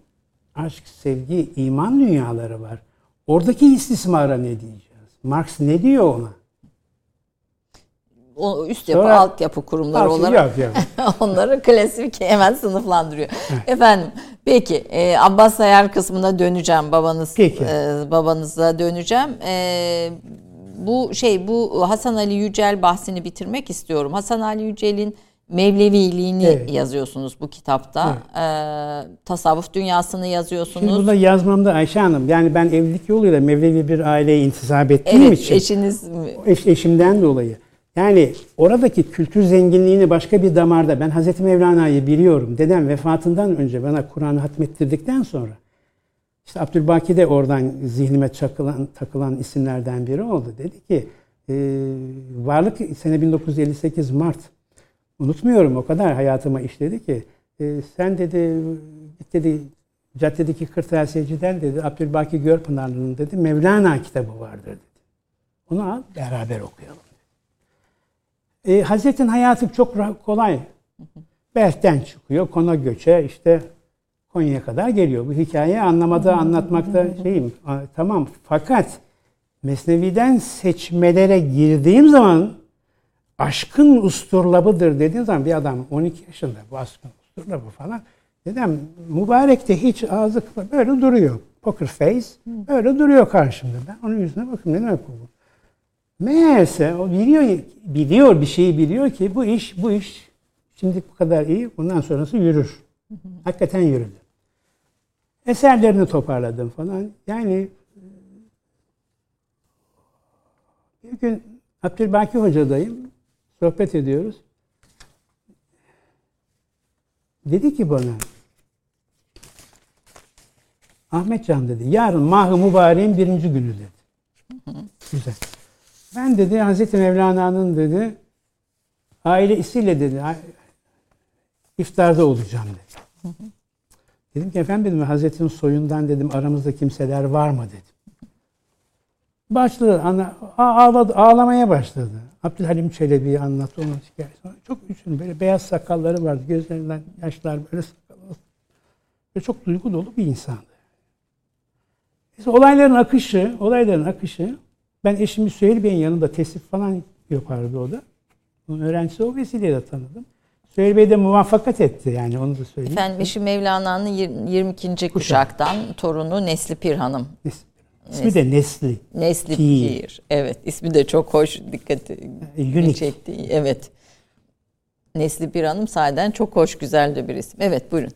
aşk, sevgi, iman dünyaları var. Oradaki istismara ne diyeceğiz? Marx ne diyor ona? O üst yapı, Sonra- altyapı kurumları Altı olarak yani. onları klasik hemen sınıflandırıyor. Efendim peki e, Abbas Sayar kısmına döneceğim. Babanız Peki. e, babanıza döneceğim. E, bu şey bu Hasan Ali Yücel bahsini bitirmek istiyorum. Hasan Ali Yücel'in Mevleviliğini Evet. yazıyorsunuz bu kitapta. Ee, tasavvuf dünyasını yazıyorsunuz. Şimdi burada yazmamda Ayşe Hanım yani ben evlilik yoluyla Mevlevi bir aileye intisap ettiğim evet, için eşiniz eş, eşimden dolayı yani oradaki kültür zenginliğini başka bir damarda ben Hazreti Mevlana'yı biliyorum. Dedem vefatından önce bana Kur'an'ı hatmettirdikten sonra işte Abdülbaki de oradan zihnime çakılan, takılan isimlerden biri oldu. Dedi ki e, varlık sene 1958 Mart unutmuyorum o kadar hayatıma işledi ki e, sen dedi git dedi caddedeki kırtasiyeciden dedi Abdülbaki Görpınarlı'nın dedi Mevlana kitabı vardır dedi. Onu al beraber okuyalım. E, Hazretin hayatı çok kolay. Belh'ten çıkıyor, Kona göçe işte Konya'ya kadar geliyor. Bu hikayeyi anlamada, anlatmakta şeyim. Tamam fakat Mesnevi'den seçmelere girdiğim zaman aşkın usturlabıdır dediğim zaman bir adam 12 yaşında bu aşkın usturlabı falan. Dedim mübarek de hiç ağzı böyle duruyor. Poker face böyle duruyor karşımda. Ben onun yüzüne bakıyorum ne demek bu? Meğerse o biliyor, biliyor bir şeyi biliyor ki bu iş bu iş şimdi bu kadar iyi bundan sonrası yürür. Hakikaten yürüdü. Eserlerini toparladım falan. Yani bir gün Abdülbaki Hoca'dayım. Sohbet ediyoruz. Dedi ki bana Ahmetcan dedi yarın Mah-ı Mübarek'in birinci günü dedi. Güzel. Ben dedi Hazreti Mevlana'nın dedi ailesiyle dedi iftarda olacağım dedi. Dedim ki efendim dedim Hazretin soyundan dedim aramızda kimseler var mı dedim. Başladı ana, ağladı, ağlamaya başladı. Abdülhalim Çelebi'yi anlattı onun hikayesini. Çok üzüldüm. Böyle beyaz sakalları vardı. Gözlerinden yaşlar böyle sakallı. Ve çok duygu dolu bir insandı. İşte olayların akışı, olayların akışı ben eşimi Süheyl Bey'in yanında tesip falan yapardı o da. Onun öğrencisi o vesileyle tanıdım. Süheyl Bey de muvaffakat etti yani onu da söyleyeyim. efendim eşi Mevlana'nın yir- 22. kuşaktan torunu Nesli Pir Hanım. İsmi de Nesli. Nesli Pir. Pir. Evet ismi de çok hoş dikkat Unique. çekti. Evet. Nesli Pir Hanım sahiden çok hoş güzel de bir isim. Evet buyurun.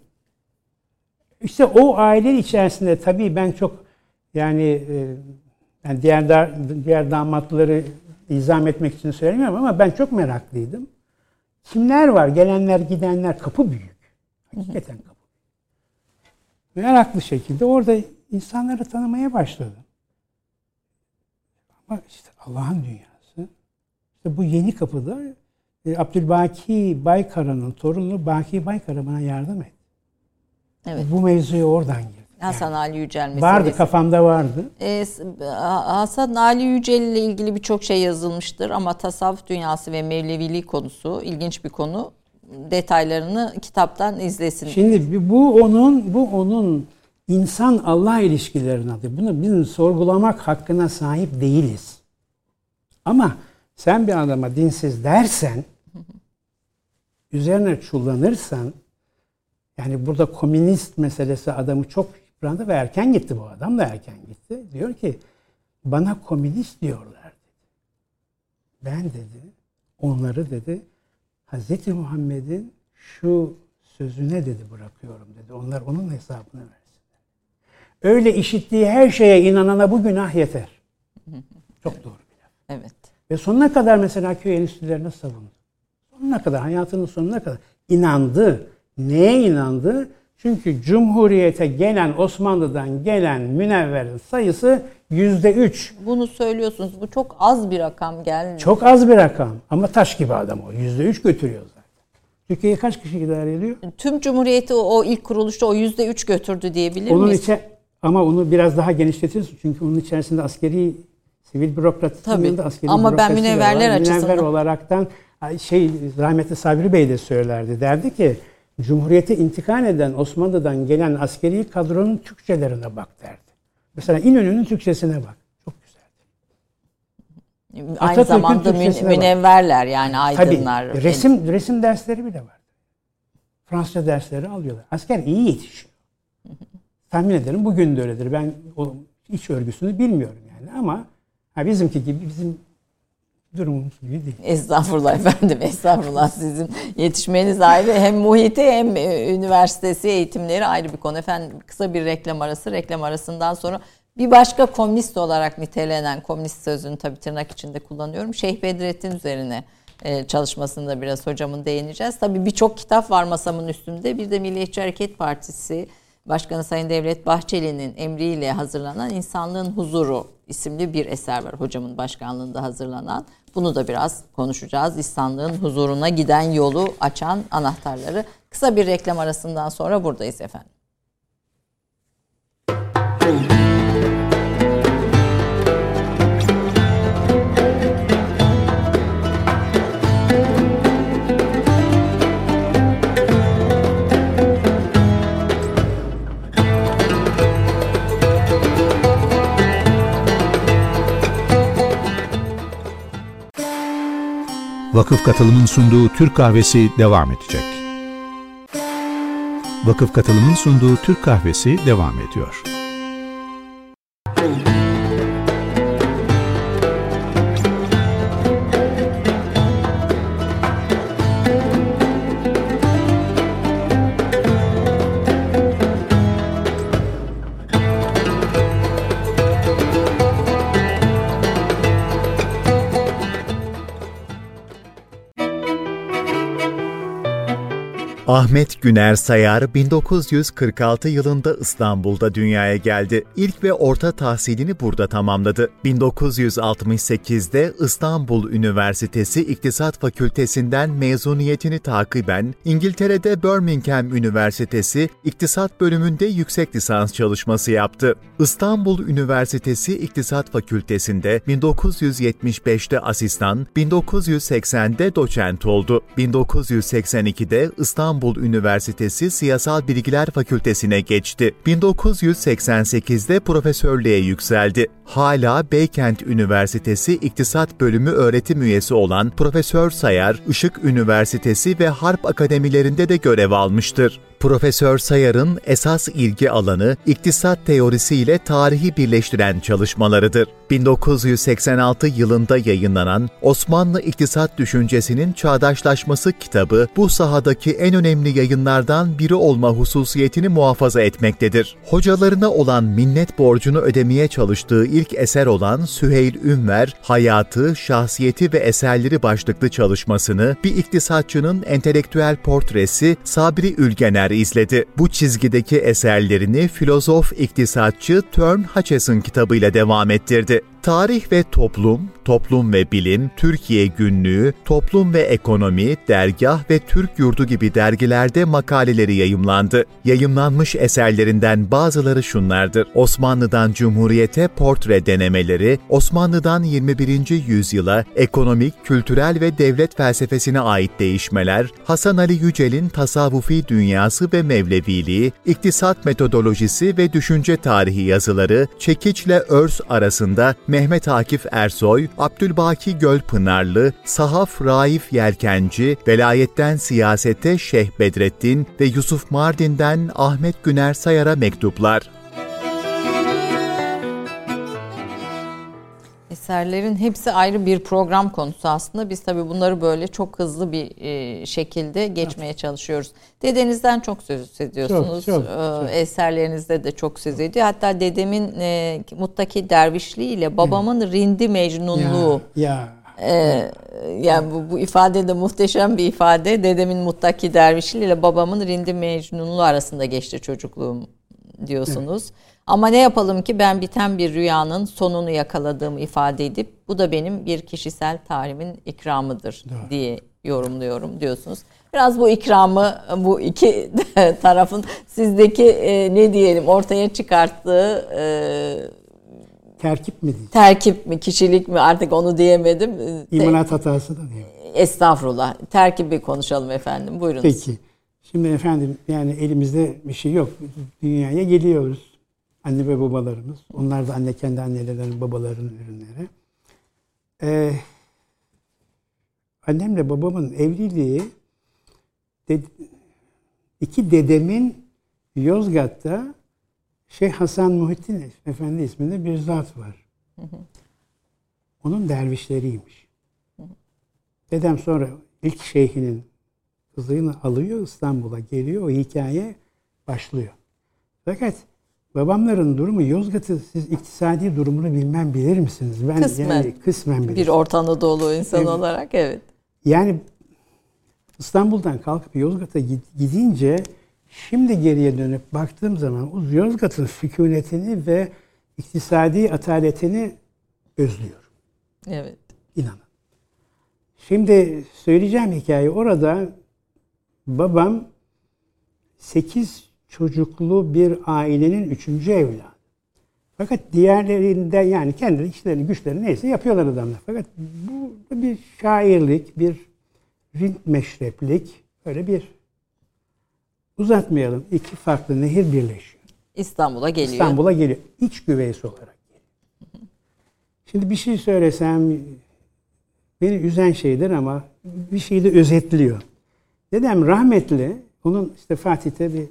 İşte o aile içerisinde tabii ben çok yani e, yani diğer diğer damatları izah etmek için söylemiyorum ama ben çok meraklıydım. Kimler var? Gelenler, gidenler kapı büyük. Hakikaten kapı. Meraklı şekilde orada insanları tanımaya başladım. Ama işte Allah'ın dünyası. İşte bu yeni kapıda e, Abdülbaki Baykara'nın torunu Baki Baykara bana yardım etti. Evet. Bu mevzuya oradan girdim. Hasan Ali Yücel meselesi. Vardı kafamda vardı. Ee, Hasan Ali Yücel ile ilgili birçok şey yazılmıştır ama tasavvuf dünyası ve Mevleviliği konusu ilginç bir konu. Detaylarını kitaptan izlesin. Şimdi bu onun bu onun insan Allah ilişkilerinin adı. Bunu bizim sorgulamak hakkına sahip değiliz. Ama sen bir adama dinsiz dersen üzerine çullanırsan yani burada komünist meselesi adamı çok yıprandı ve erken gitti bu adam da erken gitti. Diyor ki bana komünist diyorlar dedi. Ben dedi onları dedi Hazreti Muhammed'in şu sözüne dedi bırakıyorum dedi. Onlar onun hesabını versinler. Öyle işittiği her şeye inanana bu günah yeter. Çok doğru bir laf. Evet. Ve sonuna kadar mesela köy enstitülerini savundu. Sonuna kadar, hayatının sonuna kadar inandı. Neye inandı? Çünkü Cumhuriyete gelen, Osmanlı'dan gelen münevverin sayısı yüzde üç. Bunu söylüyorsunuz. Bu çok az bir rakam geldi. Çok az bir rakam ama taş gibi adam o. Yüzde üç götürüyor zaten. Türkiye'yi kaç kişi idare ediyor? Tüm Cumhuriyeti o, o ilk kuruluşta o yüzde üç götürdü diyebilir Onun miyiz? içe ama onu biraz daha genişletirsin çünkü onun içerisinde askeri sivil bürokratının Tabii. yanında askeri Ama ben de münevverler var. Münevver açısından- olaraktan şey rahmetli Sabri Bey de söylerdi. Derdi ki Cumhuriyete intikal eden Osmanlı'dan gelen askeri kadronun Türkçelerine bak derdi. Mesela İnönü'nün Türkçesine bak. Çok güzel. Aynı Atatürk'ün zamanda mü- Türkçesine bak. münevverler yani Tabii aydınlar. resim resim dersleri bile var. Fransızca dersleri alıyorlar. Asker iyi yetişiyor. Tahmin ederim bugün de öyledir. Ben o iç örgüsünü bilmiyorum yani ama Ha, bizimki gibi bizim durumumuz gibi değil. Estağfurullah efendim, estağfurullah. Sizin yetişmeniz ayrı. Hem muhiti hem e, üniversitesi eğitimleri ayrı bir konu. Efendim kısa bir reklam arası. Reklam arasından sonra bir başka komünist olarak nitelenen, komünist sözünü tabii tırnak içinde kullanıyorum. Şeyh Bedrettin üzerine e, çalışmasında biraz hocamın değineceğiz. Tabii birçok kitap var masamın üstünde. Bir de Milliyetçi Hareket Partisi Başkanı Sayın Devlet Bahçeli'nin emriyle hazırlanan İnsanlığın Huzuru isimli bir eser var. Hocamın başkanlığında hazırlanan. Bunu da biraz konuşacağız. İnsanlığın huzuruna giden yolu açan anahtarları. Kısa bir reklam arasından sonra buradayız efendim. Vakıf Katılım'ın sunduğu Türk Kahvesi devam edecek. Vakıf Katılım'ın sunduğu Türk Kahvesi devam ediyor. Ahmet Güner Sayar 1946 yılında İstanbul'da dünyaya geldi. İlk ve orta tahsilini burada tamamladı. 1968'de İstanbul Üniversitesi İktisat Fakültesinden mezuniyetini takiben İngiltere'de Birmingham Üniversitesi İktisat bölümünde yüksek lisans çalışması yaptı. İstanbul Üniversitesi İktisat Fakültesinde 1975'te asistan, 1980'de doçent oldu. 1982'de İstanbul İstanbul Üniversitesi Siyasal Bilgiler Fakültesine geçti. 1988'de profesörlüğe yükseldi. Hala Beykent Üniversitesi İktisat Bölümü öğretim üyesi olan Profesör Sayar, Işık Üniversitesi ve Harp Akademilerinde de görev almıştır. Profesör Sayar'ın esas ilgi alanı iktisat teorisi ile tarihi birleştiren çalışmalarıdır. 1986 yılında yayınlanan Osmanlı İktisat Düşüncesinin Çağdaşlaşması kitabı bu sahadaki en önemli yayınlardan biri olma hususiyetini muhafaza etmektedir. Hocalarına olan minnet borcunu ödemeye çalıştığı ilk eser olan Süheyl Ünver, Hayatı, Şahsiyeti ve Eserleri başlıklı çalışmasını bir iktisatçının entelektüel portresi Sabri Ülgener filmler izledi. Bu çizgideki eserlerini filozof iktisatçı Tern Hutchison kitabıyla devam ettirdi. Tarih ve Toplum, Toplum ve Bilim, Türkiye Günlüğü, Toplum ve Ekonomi, Dergah ve Türk Yurdu gibi dergilerde makaleleri yayımlandı. Yayımlanmış eserlerinden bazıları şunlardır. Osmanlı'dan Cumhuriyete portre denemeleri, Osmanlı'dan 21. yüzyıla ekonomik, kültürel ve devlet felsefesine ait değişmeler, Hasan Ali Yücel'in tasavvufi dünyası ve mevleviliği, iktisat metodolojisi ve düşünce tarihi yazıları, çekiçle örs arasında Mehmet Akif Ersoy, Abdülbaki Gölpınarlı, Sahaf Raif Yelkenci, Velayetten Siyasete Şeyh Bedrettin ve Yusuf Mardin'den Ahmet Güner Sayar'a mektuplar. Eserlerin hepsi ayrı bir program konusu aslında. Biz tabii bunları böyle çok hızlı bir e, şekilde geçmeye çalışıyoruz. Dedenizden çok söz ediyorsunuz. Çok, çok, çok. Eserlerinizde de çok söz ediyor. Hatta dedemin e, muttaki dervişliği ile babamın evet. rindi mecnunluğu. Ya, ya. Ee, yani bu, bu ifade de muhteşem bir ifade. Dedemin muttaki dervişliği ile babamın rindi mecnunluğu arasında geçti çocukluğum diyorsunuz. Evet. Ama ne yapalım ki ben biten bir rüyanın sonunu yakaladığımı ifade edip bu da benim bir kişisel tarihimin ikramıdır Doğru. diye yorumluyorum diyorsunuz. Biraz bu ikramı bu iki tarafın sizdeki e, ne diyelim ortaya çıkarttığı e, terkip mi? Diyeyim? Terkip mi, kişilik mi artık onu diyemedim. İmanat hatası da değil. Estağfurullah. Terkibi konuşalım efendim. Buyurunuz. Peki. Şimdi efendim yani elimizde bir şey yok. Dünyaya geliyoruz anne ve babalarımız. Onlar da anne kendi annelerinin babalarının ürünleri. Ee, annemle babamın evliliği ded, iki dedemin Yozgat'ta Şeyh Hasan Muhittin Efendi isminde bir zat var. onun dervişleriymiş. Dedem sonra ilk şeyhinin kızını alıyor İstanbul'a geliyor. O hikaye başlıyor. Fakat babamların durumu Yozgat'ı siz iktisadi durumunu bilmem bilir misiniz? Ben Kısmen. yani kısmen bilirim. Bir Orta Anadolu insanı Evet. olarak evet. Yani İstanbul'dan kalkıp Yozgat'a gid- gidince şimdi geriye dönüp baktığım zaman o Yozgat'ın sükunetini ve iktisadi ataletini özlüyorum. Evet. İnanın. Şimdi söyleyeceğim hikaye orada babam 8 çocuklu bir ailenin üçüncü evladı. Fakat diğerlerinde yani kendi işlerini güçlerini neyse yapıyorlar adamlar. Fakat bu bir şairlik, bir rint meşreplik, böyle bir uzatmayalım. iki farklı nehir birleşiyor. İstanbul'a geliyor. İstanbul'a geliyor. İç güveysi olarak geliyor. Şimdi bir şey söylesem beni üzen şeydir ama bir şeyi de özetliyor. Dedem rahmetli, onun işte Fatih'te bir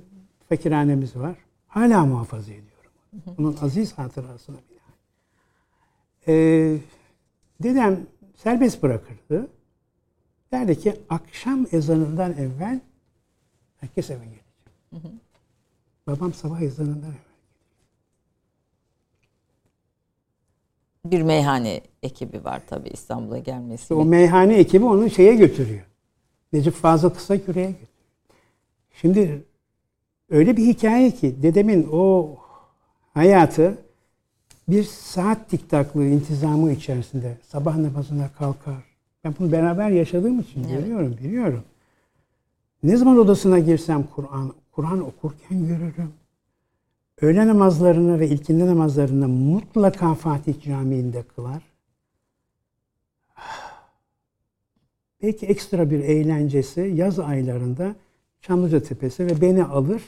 fakirhanemiz var. Hala muhafaza ediyorum. Onun aziz hatırasına bile. Ee, dedem serbest bırakırdı. Derdi ki akşam ezanından evvel herkes eve gelecek. Babam sabah ezanından evvel. Bir meyhane ekibi var tabii İstanbul'a gelmesi. İşte o meyhane ekibi onu şeye götürüyor. Necip Fazıl Kısaküre'ye götürüyor. Şimdi öyle bir hikaye ki dedemin o hayatı bir saat tiktaklığı intizamı içerisinde sabah namazına kalkar. Ben bunu beraber yaşadığım için Evet. görüyorum, biliyorum. Ne zaman odasına girsem Kur'an Kur'an okurken görürüm. Öğle namazlarını ve ilkindi namazlarını mutlaka Fatih Camii'nde kılar. Belki ekstra bir eğlencesi yaz aylarında Çamlıca Tepesi ve beni alır.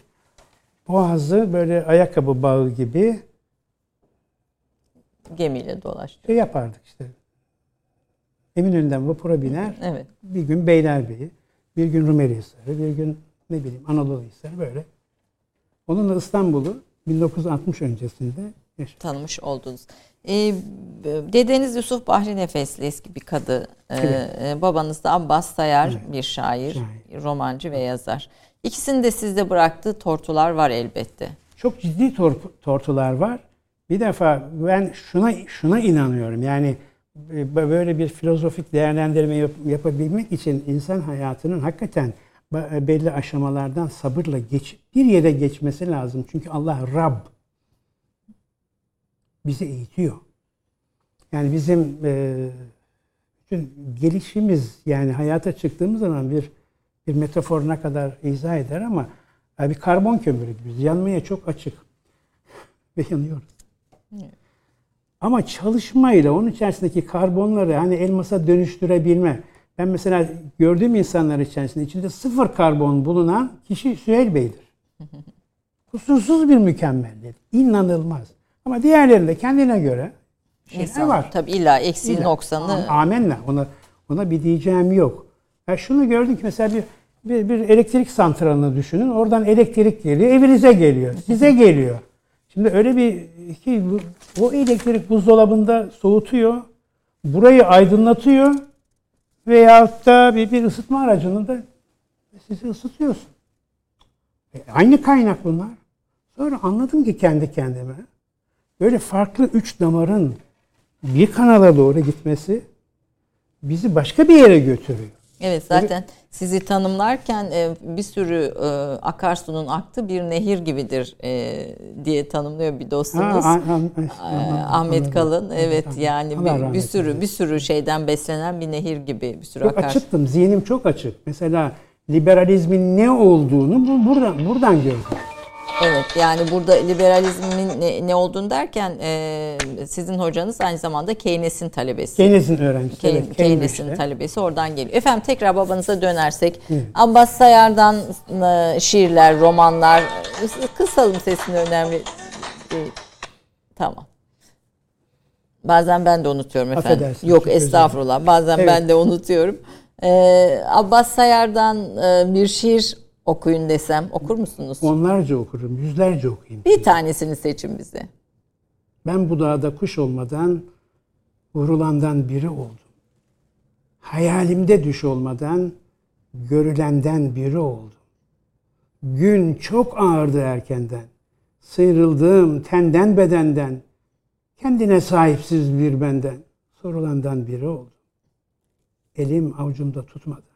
Boğazı böyle ayakkabı bağı gibi Gemiyle dolaştı. şey yapardık işte. Eminönü'nden vapura biner. Evet. Bir gün Beylerbeyi, bir gün Rumeli Hisarı, bir gün ne bileyim Anadolu Hisarı böyle. Onunla İstanbul'u 1960 öncesinde yaşadık. tanımış oldunuz. Ee, dedeniz Yusuf Bahri Nefesli eski bir kadı. Ee, Evet. e, babanız da Abbas Sayar Evet. bir şair, Şair. romancı ve yazar. İkisinin de sizde bıraktığı tortular var elbette. Çok ciddi tor- tortular var. Bir defa ben şuna şuna inanıyorum. Yani e, böyle bir filozofik değerlendirme yap- yapabilmek için insan hayatının hakikaten ba- belli aşamalardan sabırla geç bir yere geçmesi lazım. Çünkü Allah Rab bizi eğitiyor. Yani bizim e, bütün gelişimiz yani hayata çıktığımız zaman bir bir metafor ne kadar izah eder ama e, bir karbon kömürü gibi yanmaya çok açık ve yanıyoruz. Ama çalışmayla onun içerisindeki karbonları hani elmasa dönüştürebilme. Ben mesela gördüğüm insanlar içerisinde içinde sıfır karbon bulunan kişi Süheyl Bey'dir. Kusursuz bir mükemmellik. İnanılmaz. Ama diğerlerinde kendine göre şeyler İnsan, var. Tabii illa eksiği İlla. noksanı Amenna. Ona ona bir diyeceğim yok. Ya şunu gördüm ki mesela bir, bir bir elektrik santralını düşünün. Oradan elektrik geliyor, evinize geliyor, size geliyor. Şimdi öyle bir ki o elektrik buzdolabında soğutuyor, burayı aydınlatıyor veyahut da bir, bir ısıtma aracının da sizi ısıtıyorsun. E, aynı kaynak bunlar. Sonra anladım ki kendi kendime böyle farklı üç damarın bir kanala doğru gitmesi bizi başka bir yere götürüyor. Evet zaten sizi tanımlarken e, bir sürü e, akarsunun aktığı bir nehir gibidir e, diye tanımlıyor bir dostumuz. Ha, Ee, anladım, Ahmet. Kalın evet yani bir, bir sürü bir sürü şeyden beslenen bir nehir gibi bir sürü Çok akar. açıktım. Zihnim çok açık. Mesela liberalizmin ne olduğunu bu, buradan buradan gördüm. Evet yani burada liberalizmin ne, ne olduğunu derken e, sizin hocanız aynı zamanda Keynes'in talebesi. Keynes'in öğrencisi. Key- evet, Keynes'in Cambridge'de. talebesi oradan geliyor. Efendim tekrar babanıza dönersek Abbas Sayar'dan e, şiirler, romanlar kısalım sesini önemli değil. Tamam. Bazen ben de unutuyorum efendim. Affedersiniz, Yok estağfurullah. Bazen Evet. ben de unutuyorum. Ee, Abbas Sayar'dan e, bir şiir okuyun desem okur musunuz? Onlarca okurum, yüzlerce okuyayım. Bir tanesini seçin bize. Ben bu dağda kuş olmadan vurulandan biri oldum. Hayalimde düş olmadan görülenden biri oldum. Gün çok ağırdı erkenden. Sıyrıldım tenden bedenden. Kendine sahipsiz bir benden. Sorulandan biri oldum. Elim avucumda tutmadan.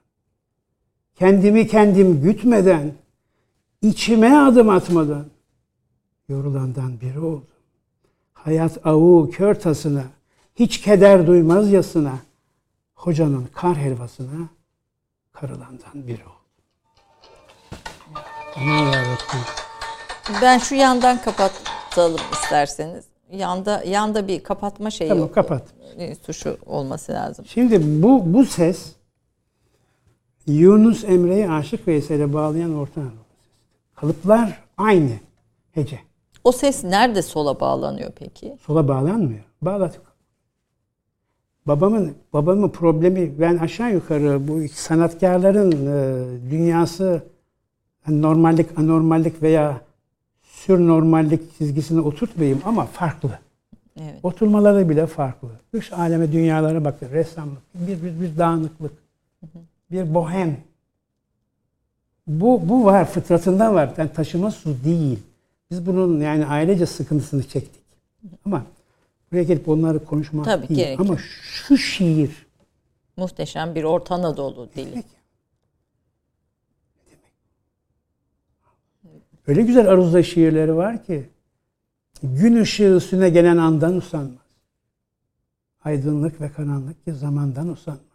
Kendimi kendim gütmeden. içime adım atmadan. Yorulandan biri oldum. Hayat avu kör tasına. Hiç keder duymaz yasına. Hocanın kar helvasına karılandan biri oldu. Aman yarabbim. Ben şu yandan kapatalım isterseniz. Yanda yanda bir kapatma şeyi Tamam yok. kapat. E, Tuşu olması lazım. Şimdi bu bu ses Yunus Emre'yi Aşık Veysel'e bağlayan Orta Anadolu sesi. Kalıplar aynı. Hece. O ses nerede sola bağlanıyor peki? Sola bağlanmıyor. Bağladık. Babamın babamın problemi ben aşağı yukarı bu sanatkarların e, dünyası normallik, anormallik veya sürnormallik çizgisine oturtmayayım ama farklı. Evet. Oturmaları bile farklı. Dış aleme dünyalara bakın. Ressamlık, bir, bir, bir dağınıklık, bir bohem. Bu, bu var, fıtratında var. Yani taşıma su değil. Biz bunun yani ailece sıkıntısını çektik. Ama buraya gelip onları konuşmak Tabii, değil. gerek Ama şu şiir Muhteşem bir Orta Anadolu dili. demek demek? Öyle güzel aruzda şiirleri var ki gün ışığı üstüne gelen andan usanmaz. Aydınlık ve karanlık ki zamandan usanmaz.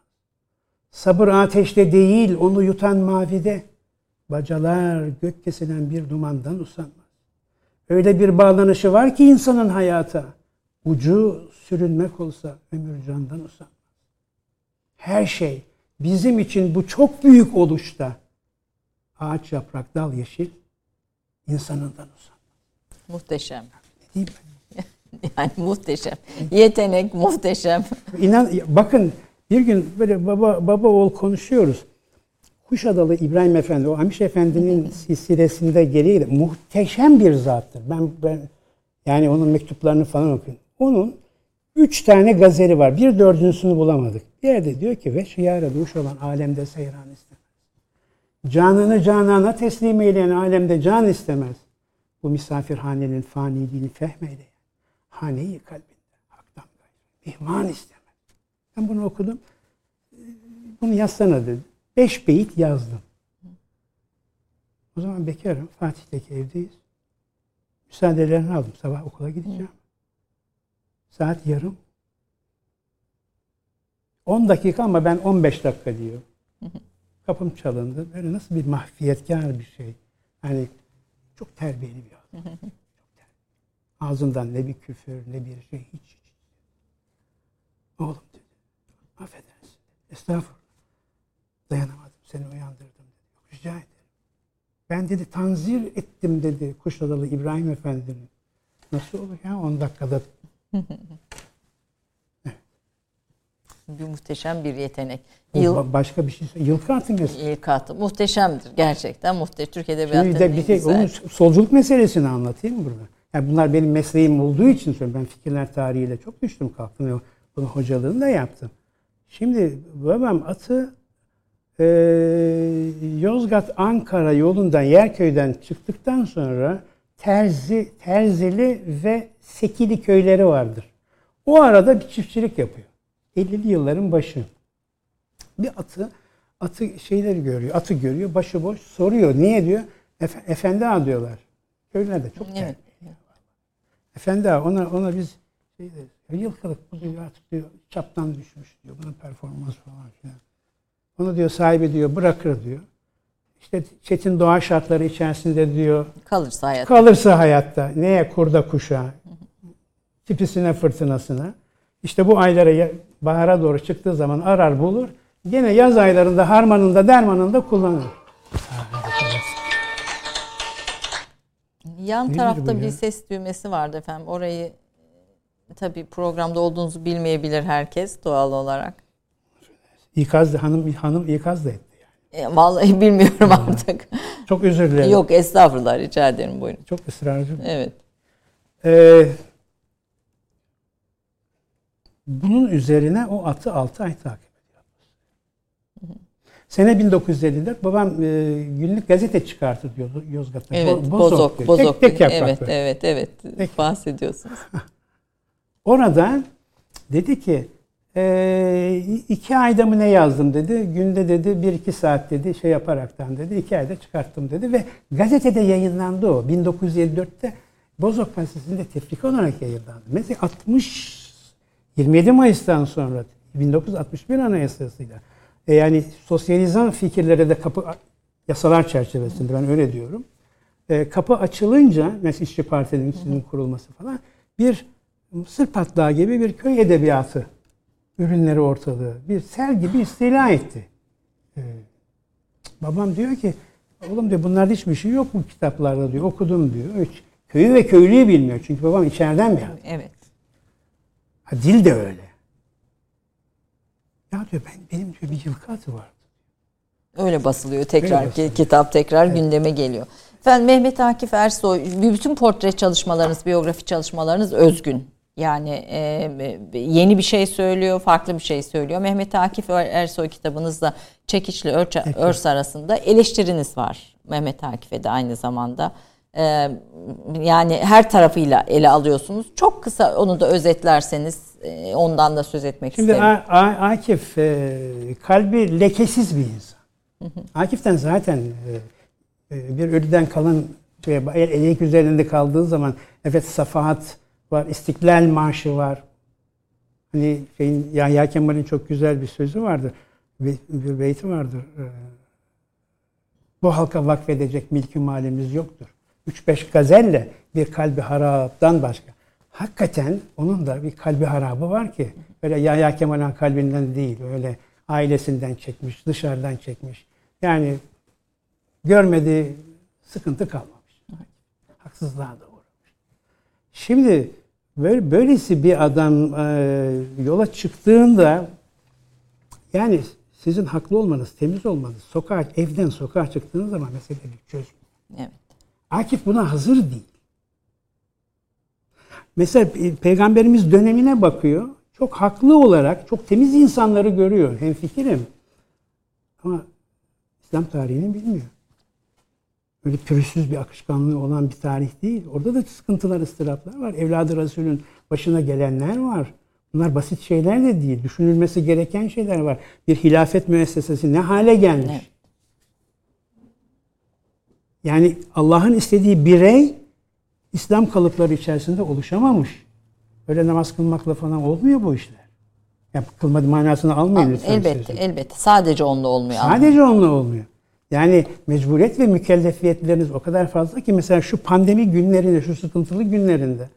Sabır ateşte değil onu yutan mavide. Bacalar gök kesilen bir dumandan usanmaz. Öyle bir bağlanışı var ki insanın hayata. Ucu sürünmek olsa ömür candan usanmaz. Her şey bizim için bu çok büyük oluşta. Ağaç yaprak dal yeşil insanından usanmaz. Muhteşem. Değil mi? Yani muhteşem. Yetenek muhteşem. İnan bakın bir gün böyle baba baba oğul konuşuyoruz. Kuşadalı İbrahim Efendi, o Amiş Efendi'nin silsilesinde geriye muhteşem bir zattır. Ben, ben yani onun mektuplarını falan okuyun. Onun üç tane gazeli var. Bir dördüncüsünü bulamadık. Bir yerde diyor ki ve şiara duş olan alemde seyran istemez. Canını canana teslim eyleyen alemde can istemez. Bu misafirhanenin faniliğini fehmeyleyen. Haneyi kalbinde haktan gayrı. İhman istemez. Ben bunu okudum. Bunu yazsana dedi. Beş beyit yazdım. O zaman bekarım. Fatih'teki evdeyiz. Müsaadelerini aldım. Sabah okula gideceğim. Saat yarım. 10 dakika ama ben 15 dakika diyor. Kapım çalındı. Böyle nasıl bir mahfiyetkar bir şey. Hani çok terbiyeli bir adam. Ağzından ne bir küfür ne bir şey hiç. hiç. Oğlum. Affedersin. Estağfurullah. Dayanamadım. Seni uyandırdım dedi. Yok, rica ederim. Ben dedi tanzir ettim dedi Kuşadalı İbrahim Efendi'nin. Nasıl olur ya 10 dakikada Bir muhteşem bir yetenek. Yıl, ba- başka bir şey. Yılkı atımız. ilk atı. Muhteşemdir. Gerçekten muhteşem. Türk Edebiyatı'nın bir de bir tek güzel. onun solculuk meselesini anlatayım burada. Yani bunlar benim mesleğim olduğu için söylüyorum. Ben fikirler tarihiyle çok düştüm kalktım. Bunun hocalığını da yaptım. Şimdi babam atı e, Yozgat-Ankara yolundan Yerköy'den çıktıktan sonra Terzi, Terzili ve Sekili köyleri vardır. O arada bir çiftçilik yapıyor. 50'li yılların başı. Bir atı atı şeyleri görüyor. Atı görüyor. Başıboş soruyor. Niye diyor? Efe, efendi ağa diyorlar. Köylerde çok Evet. terbiye. Efendi ağa ona, ona biz şey deriz. "Ya Yılkılık bu diyor artık diyor çaptan düşmüş diyor. Bunun performans falan filan. Onu diyor sahibi diyor bırakır diyor. İşte çetin doğa şartları içerisinde diyor Kalırsa hayat. kalırsa hayatta neye kurda kuşa tipisine fırtınasına işte bu aylara bahara doğru çıktığı zaman arar bulur gene yaz aylarında harmanında dermanında kullanır. Yan Nedir tarafta bir ses düğmesi vardı efendim. Orayı tabii programda olduğunuzu bilmeyebilir herkes doğal olarak. İkaz da hanım hanım ikaz da etti. Yani. E, vallahi bilmiyorum artık. Çok özür dilerim. Yok estağfurullah rica ederim buyurun. Çok ısrarcı. Evet. Ee, bunun üzerine o atı 6 ay takip ediyor. Sene 1954 babam e, günlük gazete çıkartır diyordu Yozgat'ta. Evet, Bo- bozok, diyor. bozok. Tek, tek yaprak evet, böyle. evet, evet. Peki. Bahsediyorsunuz. Oradan dedi ki e, iki ayda mı ne yazdım dedi. Günde dedi bir iki saat dedi şey yaparaktan dedi. iki ayda çıkarttım dedi ve gazetede yayınlandı o. 1954'te Bozok Gazetesi'nde tefrika olarak yayınlandı. Mesela 60 27 Mayıs'tan sonra 1961 Anayasası'yla e, yani sosyalizan fikirlere de kapı yasalar çerçevesinde ben öyle diyorum. E, kapı açılınca mesela İşçi Parti'nin kurulması falan bir mısır patlağı gibi bir köy edebiyatı ürünleri ortalığı bir sel gibi istila etti. E, babam diyor ki oğlum diyor bunlarda hiçbir şey yok bu kitaplarda diyor okudum diyor. Hiç, köyü ve köylüyü bilmiyor çünkü babam içeriden bir adam. Evet. Ha, dil de öyle. Ya diyor ben benim diyor bir yılkı atı var. Öyle basılıyor tekrar Öyle basılıyor. kitap tekrar gündeme geliyor. Efendim Mehmet Akif Ersoy bütün portre çalışmalarınız, biyografi çalışmalarınız özgün. Yani e, yeni bir şey söylüyor, farklı bir şey söylüyor. Mehmet Akif Er- Ersoy kitabınızda Çekiçli Örç- Örs arasında eleştiriniz var. Mehmet Akif'e de aynı zamanda. E, yani her tarafıyla ele alıyorsunuz. Çok kısa onu da özetlerseniz e, ondan da söz etmek Şimdi isterim. A- Akif e, kalbi lekesiz bir insan. Akif'ten zaten e, e, bir ölüden kalan şey, el elek üzerinde kaldığı zaman evet safahat var, İstiklal Marşı var. Hani şeyin Yahya Kemal'in çok güzel bir sözü vardır. Bir, bir beyti vardır. E, bu halka vakfedecek milkü malimiz yoktur. 3-5 gazelle bir kalbi haraptan başka. Hakikaten onun da bir kalbi harabı var ki böyle Yahya Kemal'in kalbinden değil öyle ailesinden çekmiş, dışarıdan çekmiş. Yani görmediği sıkıntı kalmamış. Haksızlığa da. Şimdi böyle böylesi bir adam e, yola çıktığında yani sizin haklı olmanız, temiz olmanız, sokağa, evden sokağa çıktığınız zaman mesele bir çözüm. Evet. Akif buna hazır değil. Mesela pe- peygamberimiz dönemine bakıyor. Çok haklı olarak çok temiz insanları görüyor. Hemfikirim. Ama İslam tarihini bilmiyor. Öyle pürüzsüz bir akışkanlığı olan bir tarih değil. Orada da sıkıntılar, ıstıraplar var. Evladı Resul'ün başına gelenler var. Bunlar basit şeyler de değil. Düşünülmesi gereken şeyler var. Bir hilafet müessesesi ne hale gelmiş? Evet. Yani Allah'ın istediği birey İslam kalıpları içerisinde oluşamamış. Öyle namaz kılmakla falan olmuyor bu işler. Ya kılmadı manasını almayın lütfen. Elbette, elbette. Sadece onunla olmuyor. Sadece onunla olmuyor. Yani mecburiyet ve mükellefiyetleriniz o kadar fazla ki mesela şu pandemi günlerinde, şu sıkıntılı günlerinde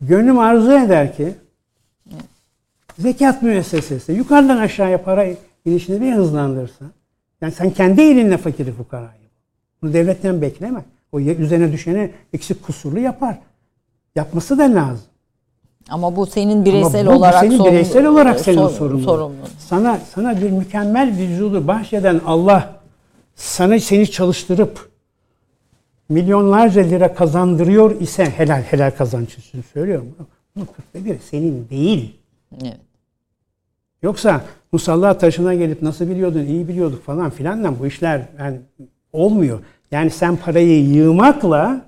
gönlüm arzu eder ki zekat müessesesi yukarıdan aşağıya para inişini bir hızlandırsa. Yani sen kendi elinle fakiri fukarayı. Bunu devletten bekleme. O üzerine düşeni eksik kusurlu yapar. Yapması da lazım. Ama bu senin bireysel Ama bu- olarak senin sorumlu- bireysel olarak senin sor- sorumluluğun. sorumlu. Sana sana bir mükemmel vücudu bahşeden Allah sana seni çalıştırıp milyonlarca lira kazandırıyor ise helal helal kazanç için söylüyorum. Bunun kırkta biri senin değil. Evet. Yoksa musalla taşına gelip nasıl biliyordun, iyi biliyorduk falan filanla bu işler yani olmuyor. Yani sen parayı yığmakla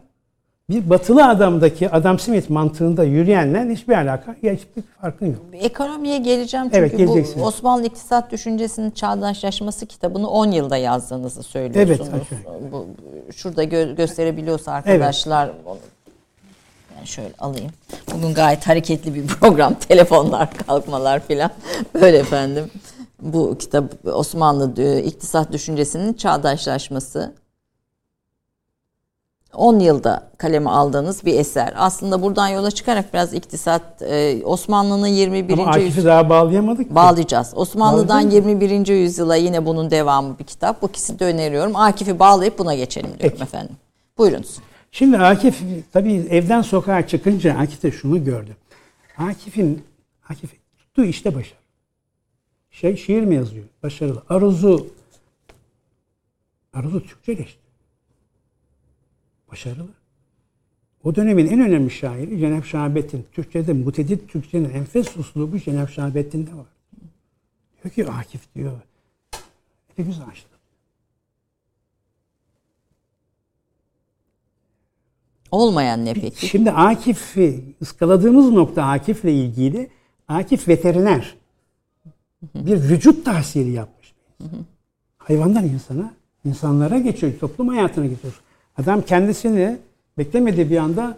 bir batılı adamdaki Adam Smith mantığında yürüyenle hiçbir alaka, hiçbir farkın yok. Ekonomiye geleceğim çünkü Evet, bu. Osmanlı İktisat Düşüncesi'nin çağdaşlaşması kitabını 10 yılda yazdığınızı söylüyorsunuz. Evet, aşağı. bu, şurada gö- gösterebiliyorsa arkadaşlar onu ben şöyle alayım. Bugün gayet hareketli bir program. Telefonlar, kalkmalar filan. Böyle efendim. Bu kitap Osmanlı e, İktisat Düşüncesi'nin çağdaşlaşması. 10 yılda kaleme aldığınız bir eser. Aslında buradan yola çıkarak biraz iktisat e, Osmanlı'nın 21. Ama Akif'i daha bağlayamadık ki. bağlayacağız. Osmanlı'dan Bağlayacağız 21. yüzyıla yine bunun devamı bir kitap. Bu ikisini de öneriyorum. Akif'i bağlayıp buna geçelim diyorum Peki. efendim. Buyurunuz. Şimdi Akif tabii evden sokağa çıkınca Akif de şunu gördü. Akif'in Akif tuttuğu işte başarı. Şey şiir mi yazıyor? Başarılı. Aruz'u Aruz'u Türkçeleşti. Başarılı. O dönemin en önemli şairi Cenab Şahabettin. Türkçe'de mutedit Türkçenin enfes uslubu Cenab Şahabettin'de var. Diyor ki Akif diyor. Elimiz açtı. Olmayan ne peki? Şimdi Akif'i ıskaladığımız nokta Akif'le ilgili Akif veteriner. Bir vücut tahsili yapmış. Hayvandan insana, insanlara geçiyor, toplum hayatına geçiyor. Adam kendisini beklemediği bir anda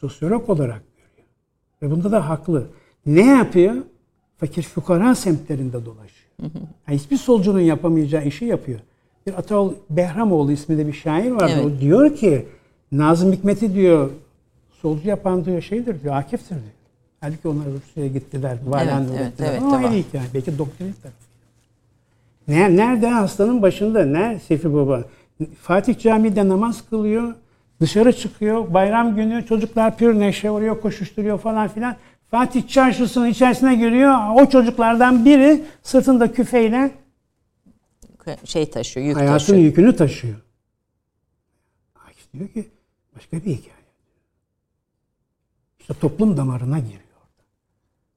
sosyolog olarak görüyor. Ve bunda da haklı. Ne yapıyor? Fakir fukara semtlerinde dolaşıyor. Yani hiçbir solcunun yapamayacağı işi yapıyor. Bir Ataol Behramoğlu isminde bir şair vardı. Evet. O diyor ki Nazım Hikmet'i diyor solcu yapan diyor şeydir diyor Akif'tir diyor. Halbuki onlar Rusya'ya gittiler. Valen evet, ürettiler. evet, Ama tamam. ayrı hikaye. Belki doktrin tarafı. Ne- Nerede hastanın başında? Ne Seyfi Baba? Fatih Camii'de namaz kılıyor. Dışarı çıkıyor. Bayram günü çocuklar pür neşe oluyor, koşuşturuyor falan filan. Fatih çarşısının içerisine giriyor. O çocuklardan biri sırtında küfeyle Şey taşıyor, yük hayatın taşıyor. yükünü taşıyor. Akif diyor ki başka bir hikaye. İşte toplum damarına giriyor.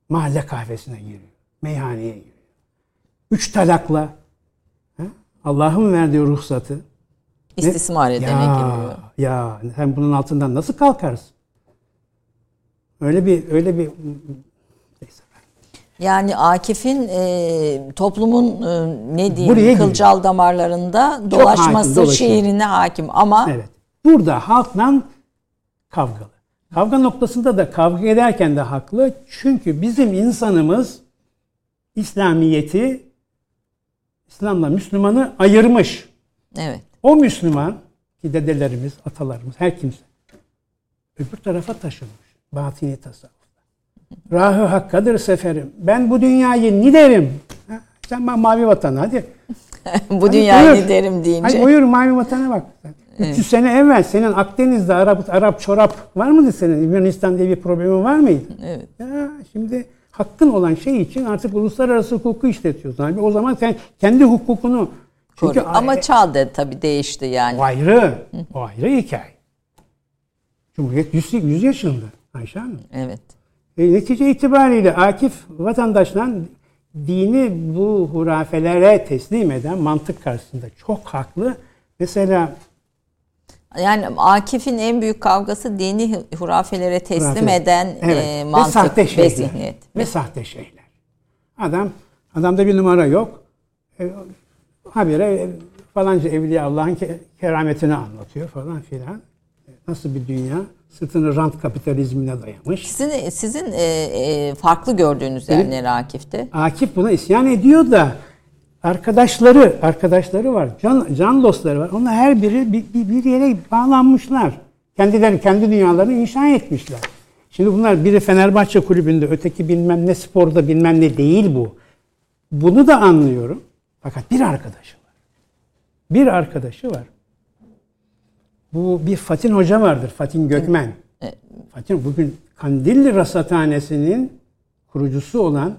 Mahalle kahvesine giriyor. Meyhaneye giriyor. Üç talakla Allah'ın verdiği ruhsatı İstismar edene giriyor. ya sen bunun altından nasıl kalkarsın? Öyle bir öyle bir. Yani Akif'in e, toplumun e, ne Buraya diyeyim giriyor. kılcal damarlarında hakim, dolaşması dolaşıyor. şiirine hakim ama Evet. Burada halkla kavgalı. Kavga noktasında da kavga ederken de haklı. Çünkü bizim insanımız İslamiyeti İslam'la Müslümanı ayırmış. evet O Müslüman ki dedelerimiz, atalarımız, her kimse öbür tarafa taşınmış. Batini tasavvufta. Rahı hakkadır seferim. Ben bu dünyayı ni derim. Ha, Sen bana mavi vatan hadi. bu Hadi dünyayı buyur. derim deyince Hadi buyur mavi vatana bak. 300 sene evvel senin Akdeniz'de Arap, Arap çorap var mıydı senin? Yunanistan diye bir problemin var mıydı? evet Ya şimdi hakkın olan şey için artık uluslararası hukuku işletiyorsun. Abi o zaman sen kendi hukukunu çünkü koru. ama çağ da tabii değişti yani. o ayrı. O ayrı hikaye. Cumhuriyet 100, 100 yaşında Ayşe Hanım. Evet. E, netice itibariyle Akif vatandaşla dini bu hurafelere teslim eden mantık karşısında çok haklı. Mesela Yani Akif'in en büyük kavgası dini hurafelere teslim hurafe- eden Evet. e, ve mantık sahte ve, şeyler. zihniyet. Ve sahte şeyler. Adam adamda bir numara yok. E, habire falanca evliya Allah'ın ke- kerametini anlatıyor falan filan. Nasıl bir dünya? Sırtını rant kapitalizmine dayamış. Sizin, sizin e, e, farklı gördüğünüz yerler Akif'te. Akif buna isyan ediyor da arkadaşları, arkadaşları var. Can, can dostları var. Onlar her biri bir, bir, bir yere bağlanmışlar. Kendileri kendi dünyalarını inşa etmişler. Şimdi bunlar biri Fenerbahçe kulübünde, öteki bilmem ne sporda bilmem ne değil bu. Bunu da anlıyorum. Fakat bir arkadaşı var. Bir arkadaşı var. Bu bir Fatin Hoca vardır. Fatin Gökmen. Fatin bugün Kandilli Rasathanesi'nin kurucusu olan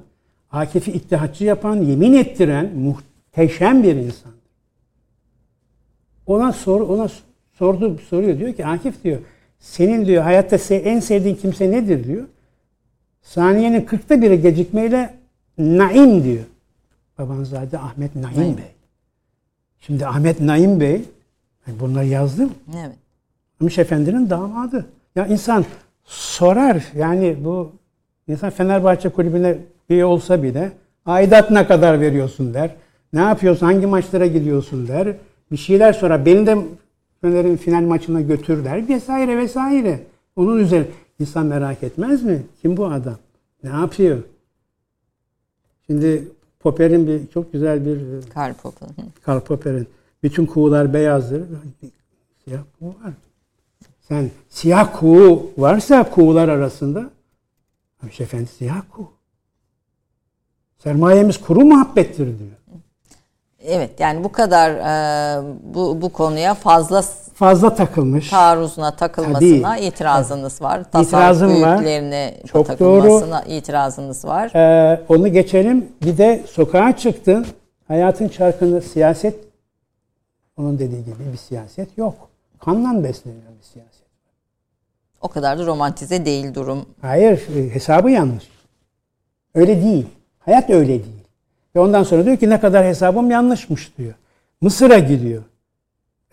Akif'i ittihatçı yapan, yemin ettiren muhteşem bir insan. Ona sor, ona sordu, soruyor diyor ki Akif diyor, senin diyor hayatta en sevdiğin kimse nedir diyor. Saniyenin kırkta biri gecikmeyle Naim diyor. Babanzade Ahmet Naim, Naim. Bey. Şimdi Ahmet Naim Bey, ben bunları yazdım. Evet. Gümüş Efendi'nin damadı. Ya insan sorar yani bu insan Fenerbahçe kulübüne üye olsa bile aidat ne kadar veriyorsun der. Ne yapıyorsun? Hangi maçlara gidiyorsun der. Bir şeyler sorar. Beni de Fener'in final maçına götür der. Vesaire vesaire. Onun üzerine insan merak etmez mi? Kim bu adam? Ne yapıyor? Şimdi Popper'in bir çok güzel bir Karl Popper. Karl Popper'in bütün kuğular beyazdır. Siyah kuğu var. Sen siyah kuğu varsa kuğular arasında Hüseyin Efendi siyah kuğu. Sermayemiz kuru muhabbettir diyor. Evet yani bu kadar e, bu bu konuya fazla Fazla takılmış. taarruzuna takılmasına Tabii. itirazınız var. Tasavvuf İtirazım var. Çok takılmasına itirazınız var. Ee, onu geçelim. Bir de sokağa çıktın. Hayatın çarkında siyaset onun dediği gibi bir siyaset yok. Kanla besleniyor bir siyaset. O kadar da romantize değil durum. Hayır, e, hesabı yanlış. Öyle değil. Hayat öyle değil. Ve ondan sonra diyor ki ne kadar hesabım yanlışmış diyor. Mısır'a gidiyor.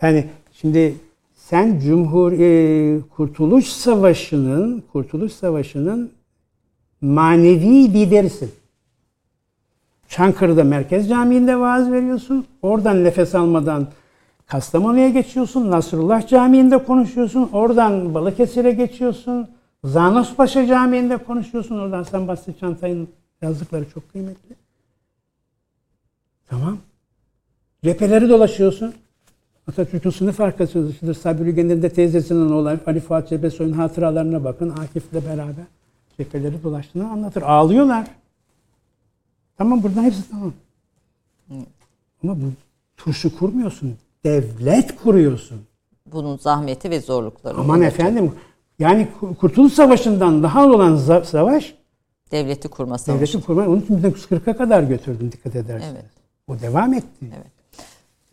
Yani şimdi sen Cumhur e, Kurtuluş Savaşı'nın Kurtuluş Savaşı'nın manevi liderisin. Çankırı'da Merkez Camii'nde vaaz veriyorsun. Oradan nefes almadan Kastamonu'ya geçiyorsun. Nasrullah Camii'nde konuşuyorsun. Oradan Balıkesir'e geçiyorsun. Zanospaşa Camii'nde konuşuyorsun. Oradan San Basri Çantay'ın yazdıkları çok kıymetli. Tamam. Cepheleri dolaşıyorsun. Atatürk'ün sınıf arkadaşıdır. Sabri Ügen'in de teyzesinin olan Ali Fuat Cebesoy'un hatıralarına bakın. Akif'le beraber cepheleri dolaştığını anlatır. Ağlıyorlar. Tamam buradan hepsi tamam. Ama bu turşu kurmuyorsun. Devlet kuruyorsun. Bunun zahmeti ve zorlukları. Aman olacak. efendim yani Kurtuluş Savaşı'ndan daha olan savaş Devleti kurma savaşı. devletin kurmayı onun için 1940'a kadar götürdüm dikkat ederseniz. Evet. O devam etti.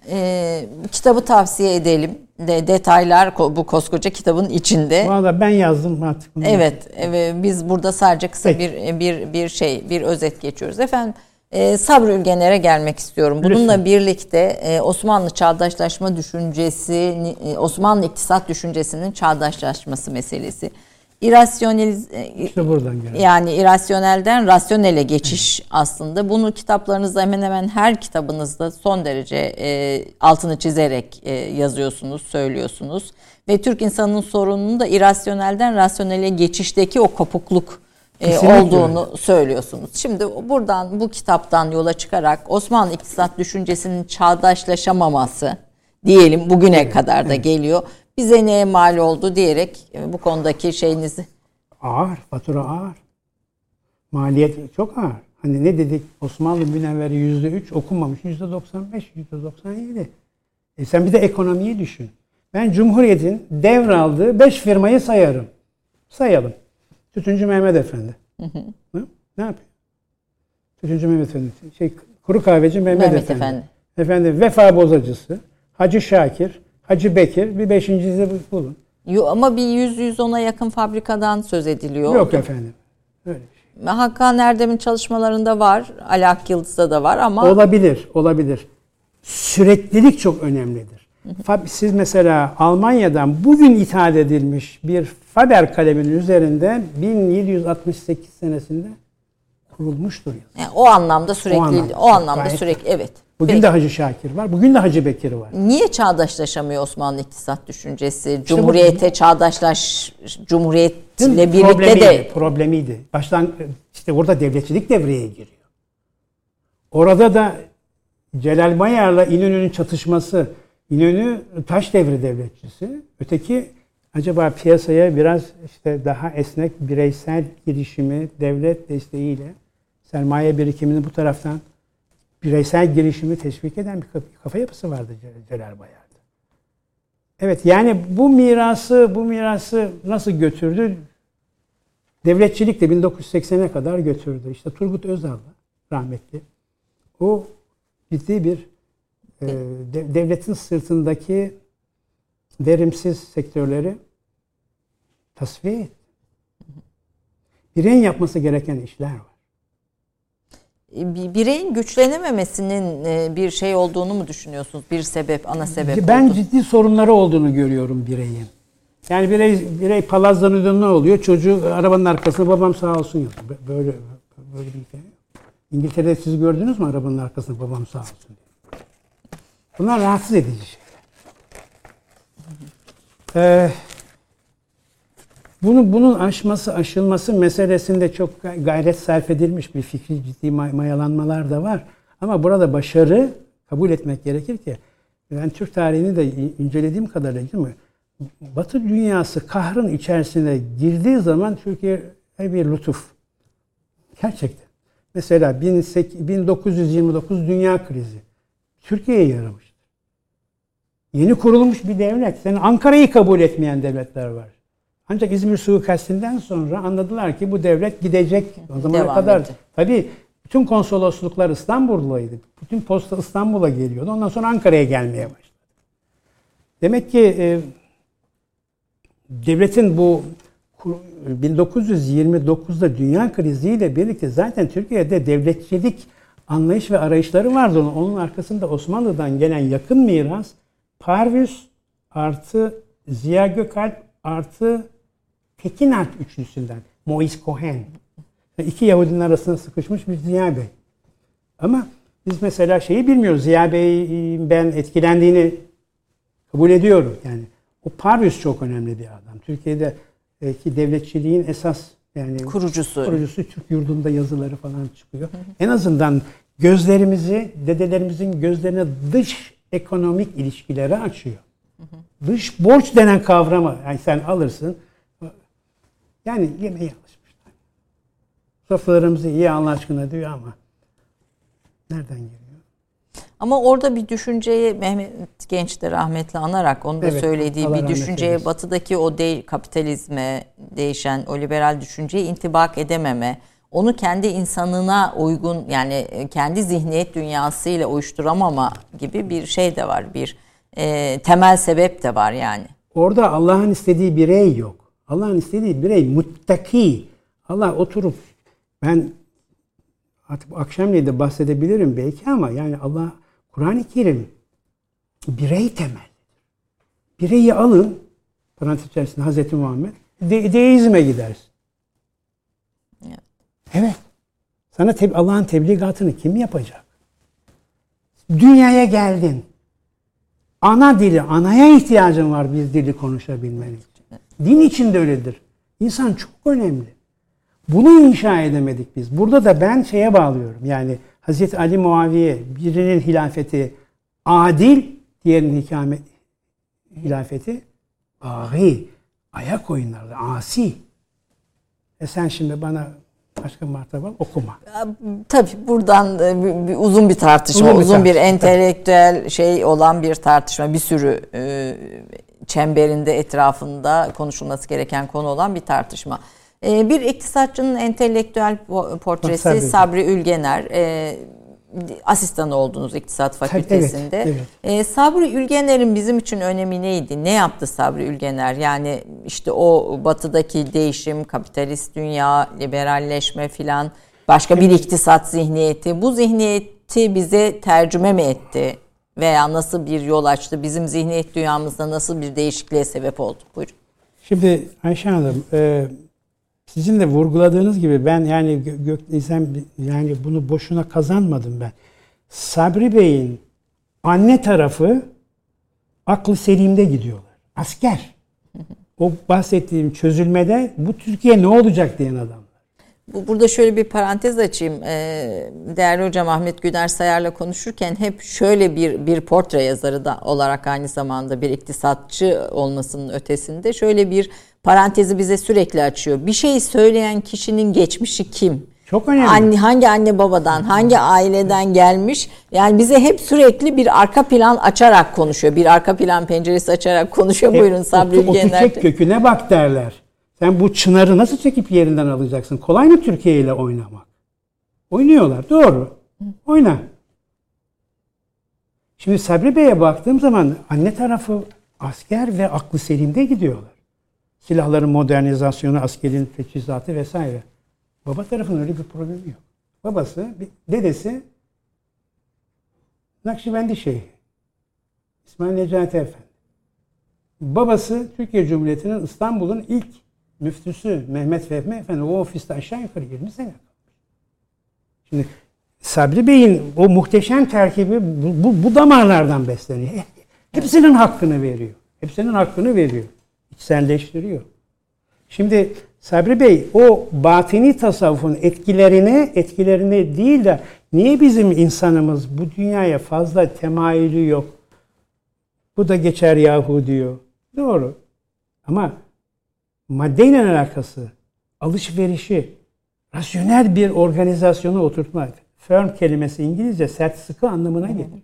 Ee, kitabı tavsiye edelim. De, detaylar bu koskoca kitabın içinde. Valla ben yazdım artık. bunu. Evet, evet biz burada sadece kısa Peki. bir bir bir şey, bir özet geçiyoruz. Efendim, e, Sabri Ülgener'e gelmek istiyorum. Bununla Lütfen. birlikte e, Osmanlı çağdaşlaşma düşüncesi, e, Osmanlı iktisat düşüncesinin çağdaşlaşması meselesi. İrasyoneliz e, İşte buradan geliyor. yani irasyonelden rasyonele geçiş aslında. Bunu kitaplarınızda hemen hemen her kitabınızda son derece e, altını çizerek e, yazıyorsunuz, söylüyorsunuz. Ve Türk insanının sorununun da irasyonelden rasyonele geçişteki o kopukluk e, Kesinlikle olduğunu söylüyorsunuz. Şimdi buradan bu kitaptan yola çıkarak Osmanlı iktisat düşüncesinin çağdaşlaşamaması diyelim bugüne kadar da geliyor. Bize neye mal oldu diyerek e, bu konudaki şeyinizi Ağır, fatura ağır. Maliyet çok ağır. Hani ne dedik? Osmanlı münevveri yüzde üç okumamış. Yüzde 95, yüzde 97. E sen bir de ekonomiyi düşün. Ben Cumhuriyet'in devraldığı beş firmayı sayarım. Sayalım. Tütüncü Mehmet Efendi. Hı? Ne yapıyor? Tütüncü Mehmet Efendi. Şey, kuru kahveci Mehmet, Mehmet Efendi. Efendi. Efendim vefa bozacısı. Hacı Şakir. Hacı Bekir. Bir beşincisi bulun. Yo, ama bir 100-110'a yakın fabrikadan söz ediliyor. Yok efendim. Öyle bir şey. Hakan Erdem'in çalışmalarında var. Ali Akyıldız'da da var ama Olabilir, olabilir. Süreklilik çok önemlidir. Siz mesela Almanya'dan bugün ithal edilmiş bir Faber kaleminin üzerinde 1768 senesinde kurulmuştur. yani o anlamda sürekli o anlamda. anlamda, Gayet- sürekli evet. Bugün Peki, de Hacı Şakir var, bugün de Hacı Bekir var. niye çağdaşlaşamıyor Osmanlı iktisat düşüncesi? bu- Cumhuriyete çağdaşlaş Cumhuriyetle birlikte problemiydi, de problemiydi. Baştan işte orada devletçilik devreye giriyor. Orada da Celal Bayar'la İnönü'nün çatışması. İnönü taş devri devletçisi. Öteki acaba piyasaya biraz işte daha esnek bireysel girişimi devlet desteğiyle sermaye birikimini bu taraftan bireysel girişimi teşvik eden bir kafa- yapısı vardı Cel- Celal Bayar'da. Evet yani bu mirası bu mirası nasıl götürdü? Devletçilik de 1980'e kadar götürdü. İşte Turgut Özal rahmetli. O ciddi bir e, de- devletin sırtındaki verimsiz sektörleri tasfiye etti. Bireyin yapması gereken işler var. Bir bireyin güçlenememesinin e, bir şey olduğunu mu düşünüyorsunuz? Bir sebep, ana sebep ben oldu. ciddi sorunları olduğunu görüyorum bireyin. Yani birey birey palazlanıyor ne oluyor? Çocuğu arabanın arkasına babam sağ olsun yazıyor. Bö- Böyle böyle bir yok. İngiltere'de siz gördünüz mü arabanın arkasına babam sağ olsun diye. Bunlar rahatsız edici şeyler. Ee, bunu, bunun aşması, aşılması meselesinde çok gay- gayret sarf edilmiş bir fikri ciddi may- mayalanmalar da var. Ama burada başarı kabul etmek gerekir ki ben Türk tarihini de incelediğim kadarıyla değil mi? Batı dünyası kahrın içerisine girdiği zaman Türkiye bir lütuf. Gerçekten. Mesela 18- 1929 dünya krizi. Türkiye'ye yaramıştır. Yeni kurulmuş bir devlet. Senin Ankara'yı kabul etmeyen devletler var. Ancak İzmir suikastinden sonra anladılar ki bu devlet gidecek. O zamana Devam kadar edecek. tabii bütün konsolosluklar İstanbul'daydı. Bütün posta İstanbul'a geliyordu. Ondan sonra Ankara'ya gelmeye başladı. Demek ki e, devletin bu 1929'da dünya kriziyle birlikte zaten Türkiye'de devletçilik anlayış ve arayışları vardı. Onun arkasında Osmanlı'dan gelen yakın miras Parvus artı Ziya Gökalp artı Tekin Alp üçlüsünden. Moise Cohen. İki Yahudinin arasında sıkışmış bir Ziya Bey. Ama biz mesela şeyi bilmiyoruz. Ziya Bey ben etkilendiğini kabul ediyorum. Yani o Parvus çok önemli bir adam. Türkiye'de ki devletçiliğin esas yani kurucusu. Kurucusu Türk yurdunda yazıları falan çıkıyor. En azından gözlerimizi, dedelerimizin gözlerine dış ekonomik ilişkileri açıyor. Dış borç denen kavramı yani sen alırsın. Yani yemeği alışmışlar. Sofralarımızı iyi Allah aşkına diyor ama nereden geliyor? Ama orada bir düşünceyi Mehmet Genç de rahmetli anarak onu da Evet, söylediği Allah bir düşünceye eylesin. batıdaki o de, kapitalizme değişen o liberal düşünceye intibak edememe, onu kendi insanına uygun yani e, kendi zihniyet dünyasıyla uyuşturamama gibi bir şey de var. Bir e, temel sebep de var yani. Orada Allah'ın istediği birey yok. Allah'ın istediği birey muttaki. Allah oturup ben artık akşamleyin de bahsedebilirim belki ama yani Allah Kur'an-ı Kerim birey temel. Bireyi alın parantez içerisinde Hazreti Muhammed de, deizme gidersin. Evet. Evet. Sana teb- Allah'ın tebligatını kim yapacak? Dünyaya geldin. Ana dili, anaya ihtiyacın var bir dili konuşabilmen için. Din için de öyledir. İnsan çok önemli. Bunu inşa edemedik biz. Burada da ben şeye bağlıyorum. Yani Hazreti Ali Muaviye birinin hilafeti adil, diğerinin hikame, hilafeti bagi, ayak oyunları, asi. E sen şimdi bana başka martaba okuma. Tabii buradan bir- bir uzun bir tartışma, Uzun uzun bir bir, tartışma, entelektüel şey olan bir tartışma, bir sürü e, çemberinde etrafında konuşulması gereken konu olan bir tartışma. E, bir iktisatçının entelektüel po- portresi Sabri. Sabri Ülgener. E, asistanı oldunuz İktisat Fakültesinde. evet, E, Sabri Ülgener'in bizim için önemi neydi? Ne yaptı Sabri Ülgener? Yani işte o batıdaki değişim, kapitalist dünya, liberalleşme filan, başka bir iktisat zihniyeti. Bu zihniyeti bize tercüme mi etti? Veya nasıl bir yol açtı? Bizim zihniyet dünyamızda nasıl bir değişikliğe sebep oldu? Buyurun. Şimdi Ayşe Hanım, e, sizin de vurguladığınız gibi ben yani Gö- Göknizem yani bunu boşuna kazanmadım ben. Sabri Bey'in anne tarafı aklı selimde gidiyorlar. Asker. O bahsettiğim çözülmede bu Türkiye ne olacak diyen adam. Bu- Burada şöyle bir parantez açayım. Ee, Değerli hocam Ahmet Güner Sayar'la konuşurken hep şöyle bir bir portre yazarı da olarak aynı zamanda bir iktisatçı olmasının ötesinde şöyle bir parantezi bize sürekli açıyor. Bir şey söyleyen kişinin geçmişi kim? Çok önemli. Anne, hangi anne babadan, hangi aileden gelmiş? Yani bize hep sürekli bir arka plan açarak konuşuyor. Bir arka plan penceresi açarak konuşuyor. Buyurun Sabri o, o Ülgener. çiçek köküne bak derler. Sen bu çınarı nasıl çekip yerinden alacaksın? Kolay mı Türkiye ile oynamak? Oynuyorlar. Doğru. Oyna. Şimdi Sabri Bey'e baktığım zaman anne tarafı asker ve aklı selimde gidiyorlar. Silahların modernizasyonu, askerin teçhizatı vesaire. Baba tarafının öyle bir problemi yok. Babası, dedesi Nakşibendi Şeyhi. İsmail Necati Efendi. Babası Türkiye Cumhuriyeti'nin İstanbul'un ilk müftüsü Mehmet Fehmi Efendi. O ofiste aşağı yukarı 20 sene. Şimdi Sabri Bey'in o muhteşem terkibi bu, bu, bu damarlardan besleniyor. Hepsinin hakkını veriyor. Hepsinin hakkını veriyor. İçselleştiriyor. Şimdi Sabri Bey o batini tasavvufun etkilerini etkilerini değil de niye bizim insanımız bu dünyaya fazla temayülü yok? Bu da geçer yahu diyor. Doğru. Ama maddeyle alakası, alışverişi, rasyonel bir organizasyona oturtmak. Firm kelimesi İngilizce sert sıkı anlamına gelir.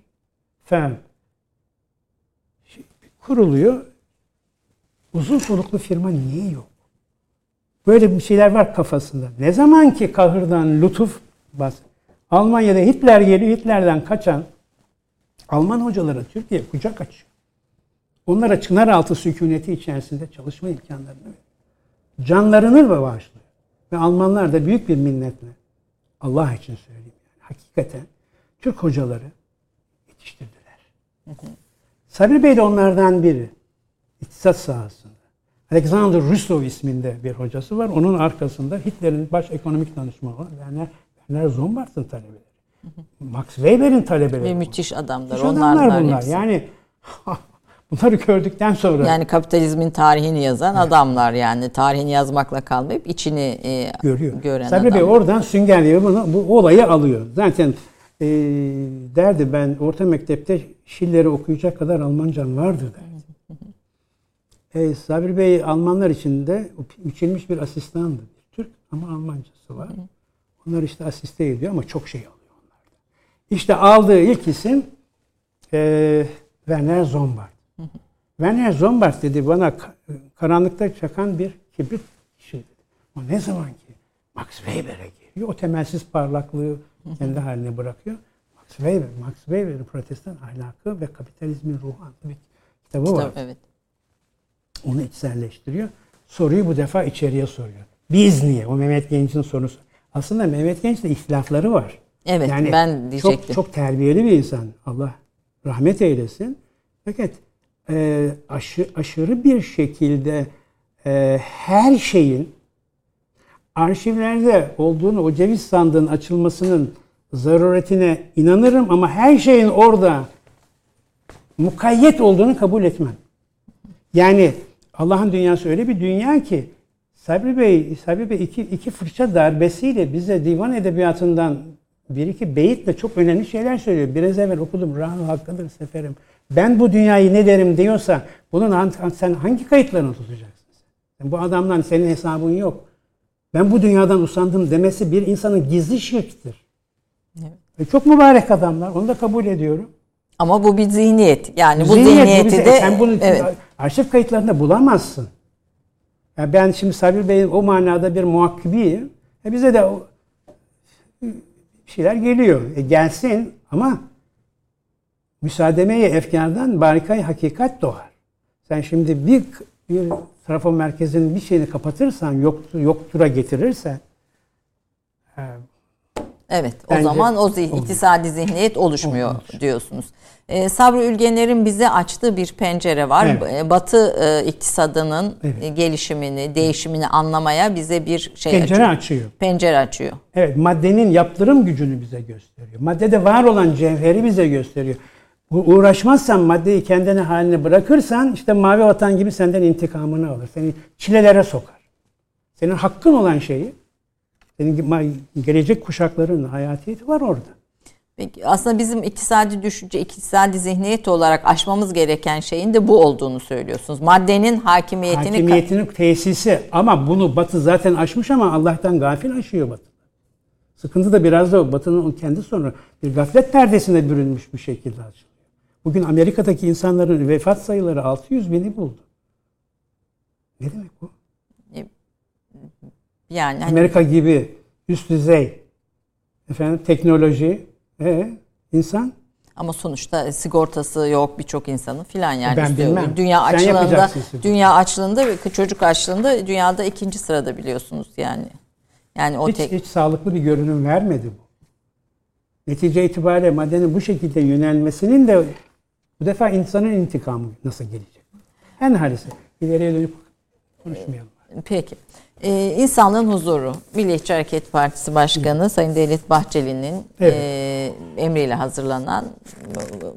Firm. Kuruluyor. Uzun soluklu firma niye yok? Böyle bir şeyler var kafasında. Ne zaman ki kahırdan lütuf bas. Almanya'da Hitler geliyor, Hitler'den kaçan Alman hocalara Türkiye kucak açıyor. Onlara çınar altı sükuneti içerisinde çalışma imkanlarını veriyor. canlarını bağışlıyor. Ve Almanlar da büyük bir minnetle Allah için söyleyeyim. Yani, hakikaten Türk hocaları yetiştirdiler. Sabri Bey de onlardan biri. İktisat sahasında. Alexander Ruslov isminde bir hocası var. Onun arkasında Hitler'in baş ekonomik danışmanı olan Werner, Werner Zombart'ın talebeleri. Max Weber'in talebeleri. Ve müthiş adamlar. Müthiş onlar adamlar bunlar. hepsi. Yani bunları gördükten sonra Yani kapitalizmin tarihini yazan adamlar yani tarihini yazmakla kalmayıp içini e, görüyor. gören Sabri Bey adamlar. oradan süngerliyor bunu, bu olayı alıyor. Zaten e, derdi ben orta mektepte Schiller'i okuyacak kadar Almancam vardı derdi. E, Sabri Bey Almanlar içinde biçilmiş bir asistandı. Türk ama Almancası var. Onlar işte asiste ediyor ama çok şey alıyor onlardan. İşte aldığı ilk isim e, Werner Zombart. Werner Zombart dedi bana ka- karanlıkta çakan bir kibrit dedi. Ama ne zaman ki Max Weber'e geliyor, o temelsiz parlaklığı kendi haline bırakıyor. Max Weber, Max Weber'in protestan ahlakı ve kapitalizmin ruhu adlı bir kitabı var. Tabii, evet. Onu içselleştiriyor. Soruyu bu defa içeriye soruyor. Biz niye? O Mehmet Genç'in sorusu. Aslında Mehmet Genç'te ihtilafları var. Evet, ben diyecektim. Çok, çok terbiyeli bir insan. Allah rahmet eylesin. Fakat e, aşı, aşırı bir şekilde e, her şeyin arşivlerde olduğunu, o ceviz sandığın açılmasının zaruretine inanırım ama her şeyin orada mukayyet olduğunu kabul etmem. Yani Allah'ın dünyası öyle bir dünya ki Sabri Bey, Sabri Bey iki, iki fırça darbesiyle bize divan edebiyatından bir iki beyitle çok önemli şeyler söylüyor. Biraz evvel okudum. Rahmi hakkıdır seferim. Ben bu dünyayı ne derim diyorsa bunun sen hangi kayıtlarını tutacaksın? Sen? Bu adamdan senin hesabın yok. Ben bu dünyadan usandım demesi bir insanın gizli şirktir. Evet. Ve çok mübarek adamlar. Onu da kabul ediyorum. Ama bu bir zihniyet. Yani bu Zihniyet, zihniyeti bize- de sen bunu evet. arşiv kayıtlarında bulamazsın. Ya ben şimdi Sabri Bey'in o manada bir muhakkibiyim. E bize de şeyler geliyor. E gelsin ama müsaademeye efkardan barikay hakikat doğar. Sen şimdi bir bir trafo merkezinin bir şeyini kapatırsan, yoktur, yoktura getirirsen Evet, o Bence zaman o zih- iktisadi zihniyet oluşmuyor Olmuyor. diyorsunuz. Ee, Sabri Ülgener'in bize açtığı bir pencere var. Evet. Ee, Batı e, iktisadının Evet. e, gelişimini, değişimini anlamaya bize bir şey pencere açıyor. açıyor. Pencere açıyor. Evet, maddenin yaptırım gücünü bize gösteriyor. Maddede var olan cevheri bize gösteriyor. Uğraşmazsan maddeyi kendine haline bırakırsan işte mavi vatan gibi senden intikamını alır. Seni çilelere sokar. Senin hakkın olan şeyi senin ma- gelecek kuşakların hayatiyeti var orada. Peki, aslında bizim iktisadi düşünce, iktisadi zihniyet olarak aşmamız gereken şeyin de bu olduğunu söylüyorsunuz. Maddenin hakimiyetini Hakimiyetinin tesisi ama bunu Batı zaten aşmış ama Allah'tan gafil aşıyor Batı. Sıkıntı da biraz da. Batı'nın o kendi sonra bir gaflet perdesine bürünmüş bir şekilde açılıyor. Bugün Amerika'daki insanların vefat sayıları 600 bini buldu. Ne demek bu? Yani hani Amerika gibi üst düzey efendim teknoloji e, insan Ama sonuçta sigortası yok birçok insanın filan yani. Ben bilmem. Dünya Sen açlığında, dünya açlığında ve çocuk açlığında dünyada ikinci sırada biliyorsunuz yani. Yani o hiç, tek hiç sağlıklı bir görünüm vermedi bu. Netice itibariyle maddenin bu şekilde yönelmesinin de bu defa insanın intikamı nasıl gelecek? En halisi ileriye dönüp konuşmayalım. Peki. Ee, insanlığın huzuru. Milliyetçi Hareket Partisi Başkanı Sayın Devlet Bahçeli'nin Evet. e, emriyle hazırlanan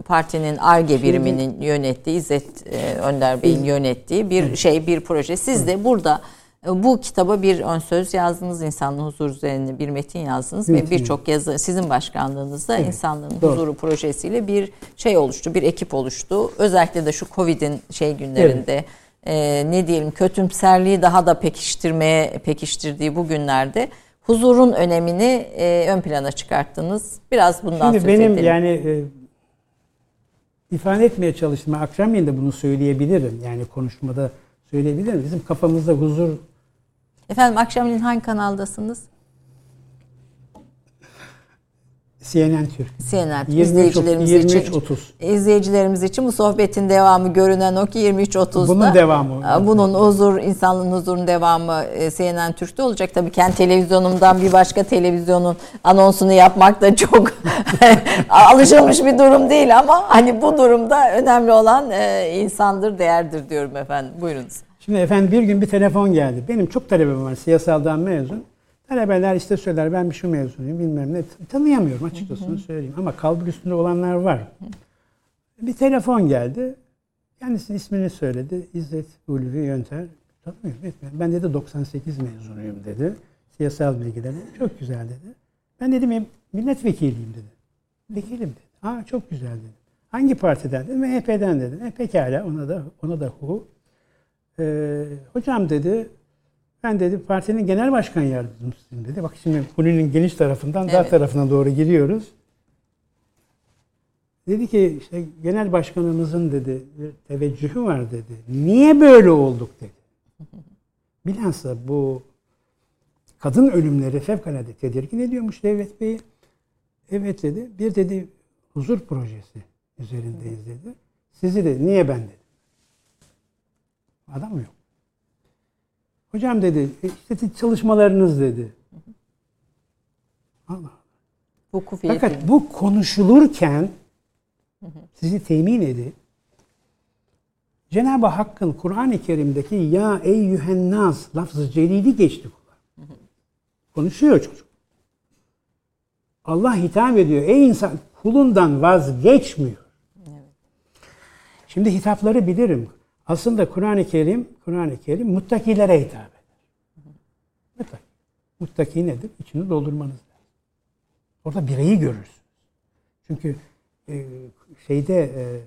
partinin ARGE biriminin yönettiği, İzzet e, Önder Bey'in yönettiği bir şey, bir proje. Siz de burada e, bu kitaba bir ön söz yazdınız, insanlığın huzuru üzerine bir metin yazdınız ve Metin. birçok yazı sizin başkanlığınızda Evet, insanlığın doğru. huzuru projesiyle bir şey oluştu, bir ekip oluştu. Özellikle de şu Covid'in şey günlerinde e, ne diyelim kötümserliği daha da pekiştirmeye pekiştirdiği bu günlerde huzurun önemini e, ön plana çıkarttınız. Biraz bundan Şimdi söz benim edelim. yani e, ifade etmeye çalıştım. Akşamleyin de bunu söyleyebilirim. Yani konuşmada söyleyebilirim. Bizim kafamızda huzur Efendim akşamleyin hangi kanaldasınız? CNN Türk. CNN 23, izleyicilerimiz 23, için 30. izleyicilerimiz için bu sohbetin devamı görünen o ki 23.30'da Bunun devamı. bunun huzur insanlığın huzurun devamı e, CNN Türk'te olacak. Tabii kendi televizyonumdan bir başka televizyonun anonsunu yapmak da çok alışılmış bir durum değil ama hani bu durumda önemli olan e, insandır, değerdir diyorum efendim. Buyurunuz. Şimdi efendim bir gün bir telefon geldi. Benim çok talebem var siyasaldan mezun. Talebeler işte söyler ben bir şu mezunuyum bilmem ne. Tanıyamıyorum açıkçası söyleyeyim ama kalbur üstünde olanlar var. Bir telefon geldi. Kendisinin ismini söyledi. İzzet Ulvi Yönter. Tanımıyorum etmiyorum. Ben dedi 98 mezunuyum dedi. Siyasal bilgileri. Çok güzel dedi. Ben dedim milletvekiliyim dedi. Vekilim dedi. Ha çok güzel dedi. Hangi partiden dedim. MHP'den dedim. E pekala ona da ona da hu. Ee, hocam dedi ben dedi partinin genel başkan yardımcısıyım dedi. Bak şimdi Huni'nin geniş tarafından dar Evet. tarafına doğru giriyoruz. Dedi ki işte genel başkanımızın dedi bir teveccühü var dedi. Niye böyle olduk dedi. Bilhassa bu kadın ölümleri fevkalade tedirgin ediyormuş Devlet Bey'i. Evet dedi. Bir dedi huzur projesi üzerindeyiz dedi. Sizi de niye ben dedi. Adam yok. Hocam dedi "e, işte çalışmalarınız dedi. Allah. Hukuk Fakat bu konuşulurken sizi temin edip Cenab-ı Hakk'ın Kur'an-ı Kerim'deki ya eyyühen nas lafzı celili geçti kulağa. Konuşuyor çocuk. Allah hitap ediyor. Ey insan kulundan vazgeçmiyor. Şimdi hitapları bilirim. Aslında Kur'an-ı Kerim, Kur'an-ı Kerim muttakilere hitap eder. Muttaki. Muttaki nedir? İçini doldurmanız lazım. Orada bireyi görürsünüz. Çünkü e, şeyde e,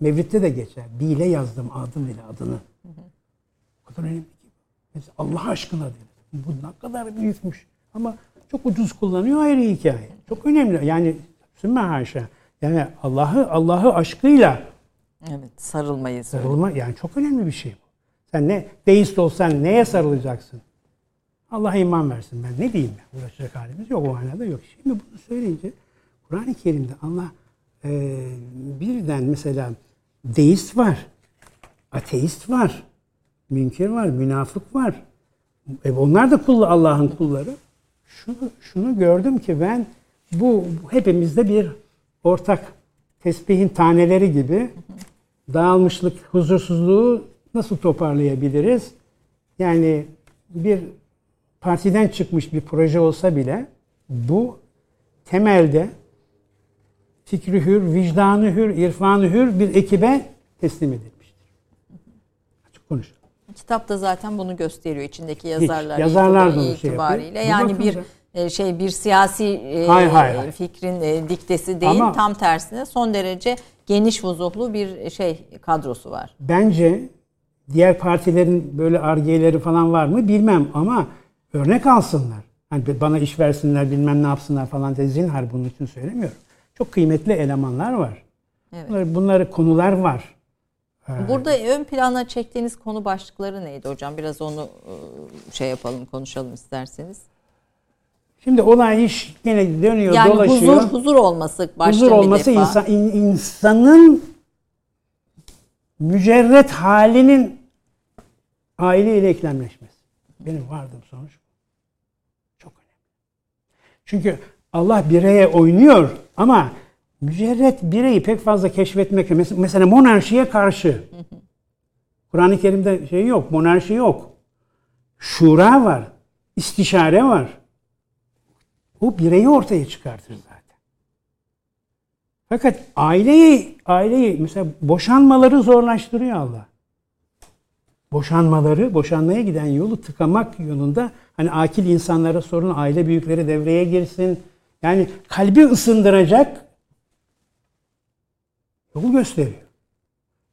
Mevlid'de de geçer. Bile yazdım adım ile adını. O kadar önemli ki. Mesela Allah aşkına dedi. Bu ne kadar büyükmüş. Ama çok ucuz kullanıyor ayrı hikaye. Çok önemli. Yani sümme haşa. Yani Allah'ı Allah'ı aşkıyla Evet, sarılmayı sarılma yani çok önemli bir şey bu. Sen ne deist olsan neye sarılacaksın? Allah iman versin ben ne diyeyim ya uğraşacak halimiz yok o manada yok. Şimdi bunu söyleyince Kur'an-ı Kerim'de Allah e, birden mesela deist var, ateist var, münker var, münafık var. E, onlar da kullu Allah'ın kulları. Şunu, şunu gördüm ki ben bu hepimizde bir ortak tesbihin taneleri gibi dağılmışlık, huzursuzluğu nasıl toparlayabiliriz? Yani bir partiden çıkmış bir proje olsa bile bu temelde fikri hür, vicdanı hür, irfanı hür bir ekibe teslim edilmiştir. Açık konuşalım. Kitap da zaten bunu gösteriyor içindeki yazarlar Yazarlar da şey itibariyle. yapıyor. Bir yani bakın bir şey bir siyasi e, Hayır, hayır, hayır. fikrin e, diktesi değil Ama- tam tersine son derece geniş vuzuhlu bir şey kadrosu var. Bence diğer partilerin böyle argeleri falan var mı bilmem ama örnek alsınlar. Hani bana iş versinler bilmem ne yapsınlar falan de zinhar bunun için söylemiyorum. Çok kıymetli elemanlar var. Evet. Bunları, bunları konular var. Burada ön plana çektiğiniz konu başlıkları neydi hocam? Biraz onu e, şey yapalım, konuşalım isterseniz. Şimdi olay iş gene dönüyor Yani dolaşıyor. huzur huzur olması başta Huzur bir olması defa. insan, in- insanın mücerret halinin aileyle eklemleşmesi. Benim vardığım sonuç. Çok önemli. Çünkü Allah bireye oynuyor ama mücerret bireyi pek fazla keşfetmek mes- mesela monarşiye karşı Kur'an-ı Kerim'de şey yok, monarşi yok. Şura var, istişare var. O bireyi ortaya çıkartır zaten. Fakat aileyi, aileyi mesela boşanmaları zorlaştırıyor Allah. Boşanmaları, boşanmaya giden yolu tıkamak yolunda hani akil insanlara sorun, aile büyükleri devreye girsin. Yani kalbi ısındıracak yol gösteriyor.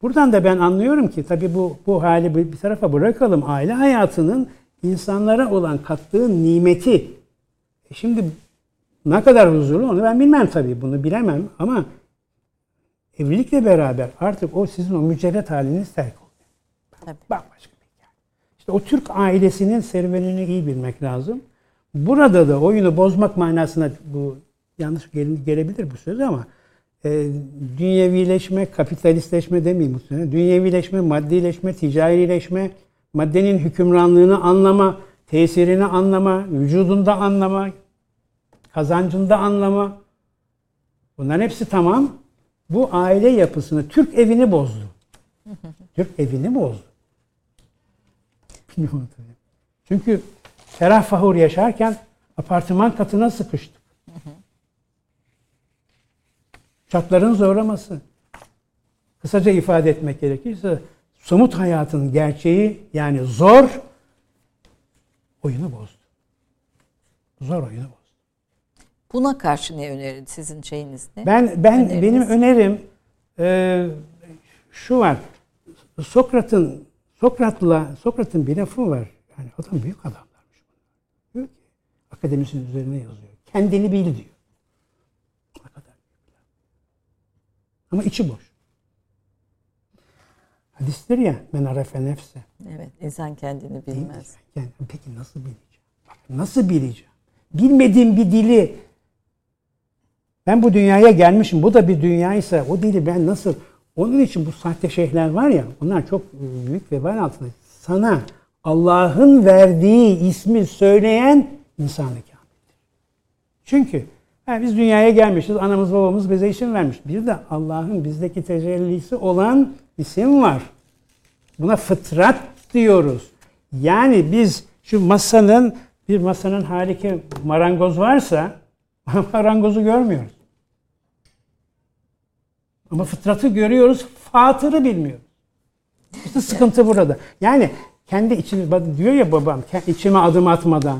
Buradan da ben anlıyorum ki tabii bu bu hali bir tarafa bırakalım. Aile hayatının insanlara olan kattığı nimeti. E şimdi ne kadar huzurlu onu ben bilmem tabii bunu bilemem ama evlilikle beraber artık o sizin o mücerret haliniz terk oluyor. Tabii. Bambaşka bir hikaye. İşte o Türk ailesinin serüvenini iyi bilmek lazım. Burada da oyunu bozmak manasına bu yanlış gele- gelebilir bu söz ama e, dünyevileşme, kapitalistleşme demeyeyim bu sene. Dünyevileşme, maddileşme, ticarileşme, maddenin hükümranlığını anlama, tesirini anlama, vücudunda anlama, kazancında anlama. Bunların hepsi tamam. Bu aile yapısını, Türk evini bozdu. Türk evini bozdu. Çünkü ferah fahur yaşarken apartman katına sıkıştık. Şartların zorlaması. Kısaca ifade etmek gerekirse somut hayatın gerçeği yani zor oyunu bozdu. Zor oyunu bozdu. Buna karşı ne önerin sizin şeyiniz ne? Ben ben Öneriniz? benim önerim e, şu var. Sokrat'ın Sokrat'la Sokrat'ın bir lafı var. Yani adam büyük adamlarmış. Diyor ki akademisinin üzerine yazıyor. Kendini bil diyor. Ama içi boş. Hadistir ya men arefe nefse. Evet, insan kendini bilmez. Yani peki nasıl bileceğim? Bak, nasıl bileceğim? Bilmediğim bir dili ben bu dünyaya gelmişim. Bu da bir dünyaysa o dili ben nasıl onun için bu sahte şeyhler var ya onlar çok büyük vebal altında. Sana Allah'ın verdiği ismi söyleyen insanı kamildir. Çünkü ha, biz dünyaya gelmişiz. Anamız babamız bize isim vermiş. Bir de Allah'ın bizdeki tecellisi olan isim var. Buna fıtrat diyoruz. Yani biz şu masanın bir masanın harika marangoz varsa marangozu görmüyoruz. Ama fıtratı görüyoruz, fatırı bilmiyoruz. İşte sıkıntı burada. Yani kendi içini diyor ya babam içime adım atmadan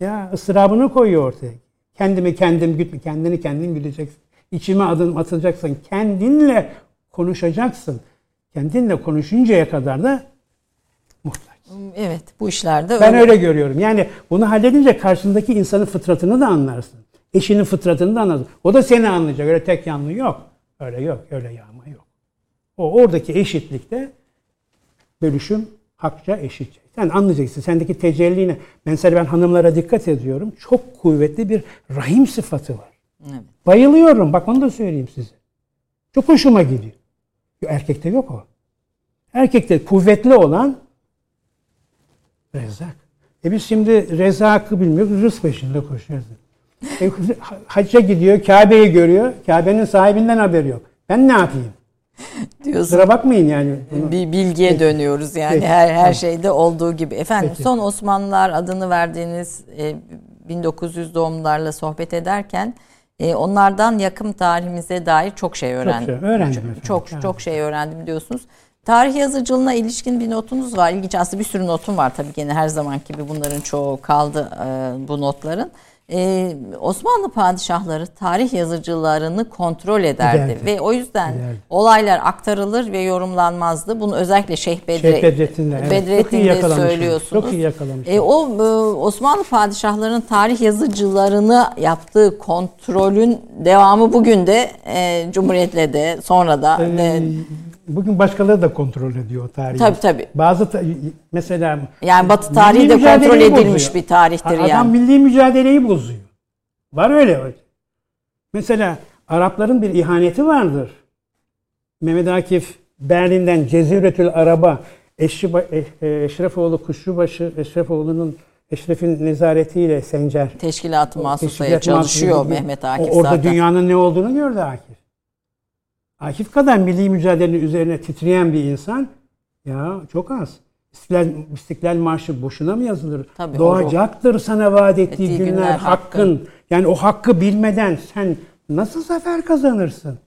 ya ıstırabını koyuyor ortaya. Kendimi kendim gütme, kendini kendin güdeceksin. İçime adım atacaksın. Kendinle konuşacaksın. Kendinle konuşuncaya kadar da muhtaç. Evet, bu işlerde Ben öyle görüyorum. Yani bunu halledince karşındaki insanın fıtratını da anlarsın. Eşinin fıtratını da anlarsın. O da seni anlayacak. Öyle tek yanlı yok. Öyle yok. Öyle yağma yok. O oradaki eşitlikte bölüşüm hakça eşitçe. Sen anlayacaksın. Sendeki tecelline. Mesela ben hanımlara dikkat ediyorum. Çok kuvvetli bir rahim sıfatı var. Evet. Bayılıyorum. Bak onu da söyleyeyim size. Çok hoşuma gidiyor. Erkekte yok o. Erkekte kuvvetli olan Rezzak. E biz şimdi Rezzak'ı bilmiyoruz, rızk peşinde koşuyoruz. E, hacca gidiyor, Kabe'yi görüyor, Kabe'nin sahibinden haberi yok. Ben ne yapayım? Diyorsun. Sıra bakmayın yani. Bunu. Bir bilgiye Peki. dönüyoruz yani Peki. her her Tamam. şeyde olduğu gibi. Efendim Peki. son Osmanlılar adını verdiğiniz e, 1900 doğumlularla sohbet ederken e, onlardan yakın tarihimize dair çok şey öğrendim. şey öğrendim Çok efendim. çok, Evet. çok şey öğrendim diyorsunuz. Tarih yazıcılığına ilişkin bir notunuz var. İlginç aslında bir sürü notum var tabii gene her zaman gibi bunların çoğu kaldı e, bu notların. E, Osmanlı padişahları tarih yazıcılarını kontrol ederdi Ederdi. ve o yüzden Ederdi. olaylar aktarılır ve yorumlanmazdı. Bunu özellikle Şeyh Bedre, Şeyh Bedrettin'de, evet. Çok iyi söylüyorsunuz. Çok iyi yakalamışsınız. E, o e, Osmanlı padişahlarının tarih yazıcılarını yaptığı kontrolün devamı bugün de e, Cumhuriyet'le de sonra da de, bugün başkaları da kontrol ediyor o tarihi. Tabii, tabii. Bazı ta- mesela yani Batı tarihi de kontrol edilmiş bozuyor. bir tarihtir Adam yani. milli mücadeleyi bozuyor. Var öyle. Mesela Arapların bir ihaneti vardır. Mehmet Akif Berlin'den Ceziretül Araba Eşri, e, Eşrefoğlu Kuşçubaşı Eşrefoğlu'nun Eşref'in nezaretiyle Sencer Teşkilat-ı Mahsusa'ya çalışıyor Mehmet O- Akif Orada zaten. dünyanın ne olduğunu gördü Akif. Akif kadar milli mücadelenin üzerine titreyen bir insan ya çok az. İstiklal, İstiklal Marşı boşuna mı yazılır? Tabii, Doğacaktır sana vaat ettiği, Ettiği günler, günler hakkın. hakkın. Yani o hakkı bilmeden sen nasıl zafer kazanırsın?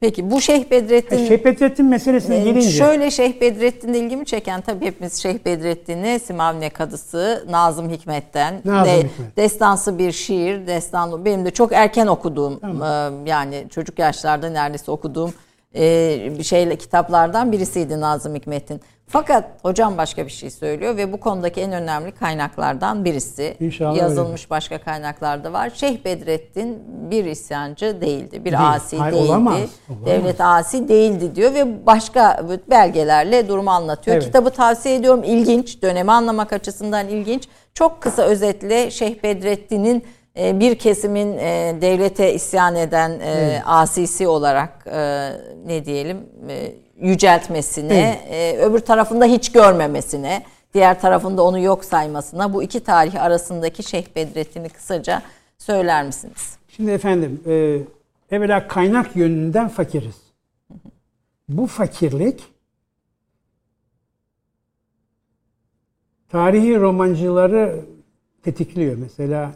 Peki bu Şeyh Bedrettin Şeyh Bedrettin meselesine Ee, gelince. Şöyle Şeyh Bedrettin'de ilgimi çeken tabii hepimiz Şeyh Bedrettin'i Simavne Kadısı Nazım Hikmet'ten Nazım de, Hikmet. destansı bir şiir, destanlı benim de çok erken okuduğum Tamam. e, yani çocuk yaşlarda neredeyse okuduğum e, bir şeyle kitaplardan birisiydi Nazım Hikmet'in. Fakat hocam başka bir şey söylüyor ve bu konudaki en önemli kaynaklardan birisi. İnşallah Yazılmış başka kaynaklarda var. Şeyh Bedrettin bir isyancı değildi, bir Değil. asi Hayır, değildi. olamaz, olamaz. Devlet asi değildi diyor ve başka belgelerle durumu anlatıyor. Evet. Kitabı tavsiye ediyorum. İlginç, dönemi anlamak açısından ilginç. Çok kısa özetle Şeyh Bedrettin'in bir kesimin e, devlete isyan eden e, evet. asisi olarak e, ne diyelim yüceltmesine, evet. öbür tarafında hiç görmemesine, diğer tarafında onu yok saymasına bu iki tarih arasındaki Şeyh Bedrettin'i kısaca söyler misiniz? Şimdi efendim, e, evvela kaynak yönünden fakiriz. Bu fakirlik tarihi romancıları tetikliyor. Mesela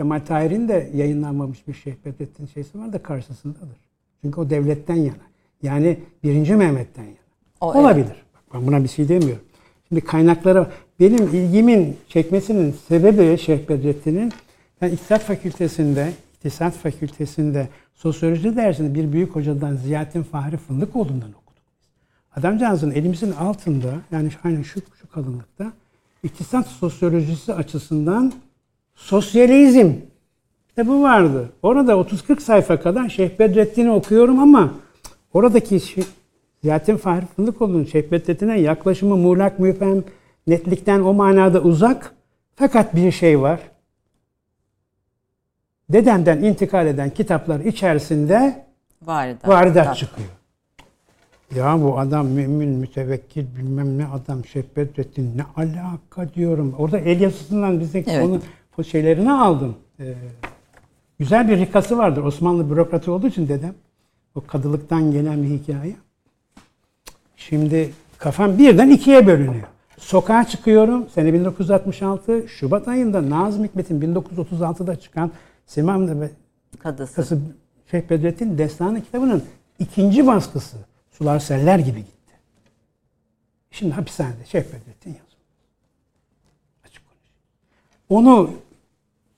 Kemal Tahir'in de yayınlanmamış bir Şeyh Bedrettin şeysi var da karşısındadır. Çünkü o devletten yana. Yani birinci Mehmet'ten yana. O, Olabilir. Evet. Bak, ben buna bir şey demiyorum. Şimdi kaynaklara benim ilgimin çekmesinin sebebi Şeyh Bedrettin'in ben İktisat Fakültesinde, İktisat Fakültesinde sosyoloji dersinde bir büyük hocadan Ziyaettin Fahri Fındıkoğlu'ndan okudum. Adamcağızın elimizin altında yani aynen şu, şu kalınlıkta iktisat sosyolojisi açısından sosyalizm kitabı vardı. Orada 30-40 sayfa kadar Şeyh Bedrettin'i okuyorum ama oradaki şey, Ziyaettin Fahri Fındıkoğlu'nun Şeyh Bedrettin'e yaklaşımı muğlak müphem, netlikten o manada uzak. Fakat bir şey var. Dedemden intikal eden kitaplar içerisinde varidat, varidat çıkıyor. Ya bu adam mümin, mütevekkil bilmem ne adam Şeyh Bedrettin ne alaka diyorum. Orada el yazısından bize evet. onun şeylerini aldım. Ee, güzel bir rikası vardır. Osmanlı bürokratı olduğu için dedem. O kadılıktan gelen bir hikaye. Şimdi kafam birden ikiye bölünüyor. Sokağa çıkıyorum. Sene 1966 Şubat ayında Nazım Hikmet'in 1936'da çıkan Simam ve Kadısı. Kası Şeyh Bedrettin Destanı kitabının ikinci baskısı sular seller gibi gitti. Şimdi hapishanede Şeyh Bedrettin yazıyor. Onu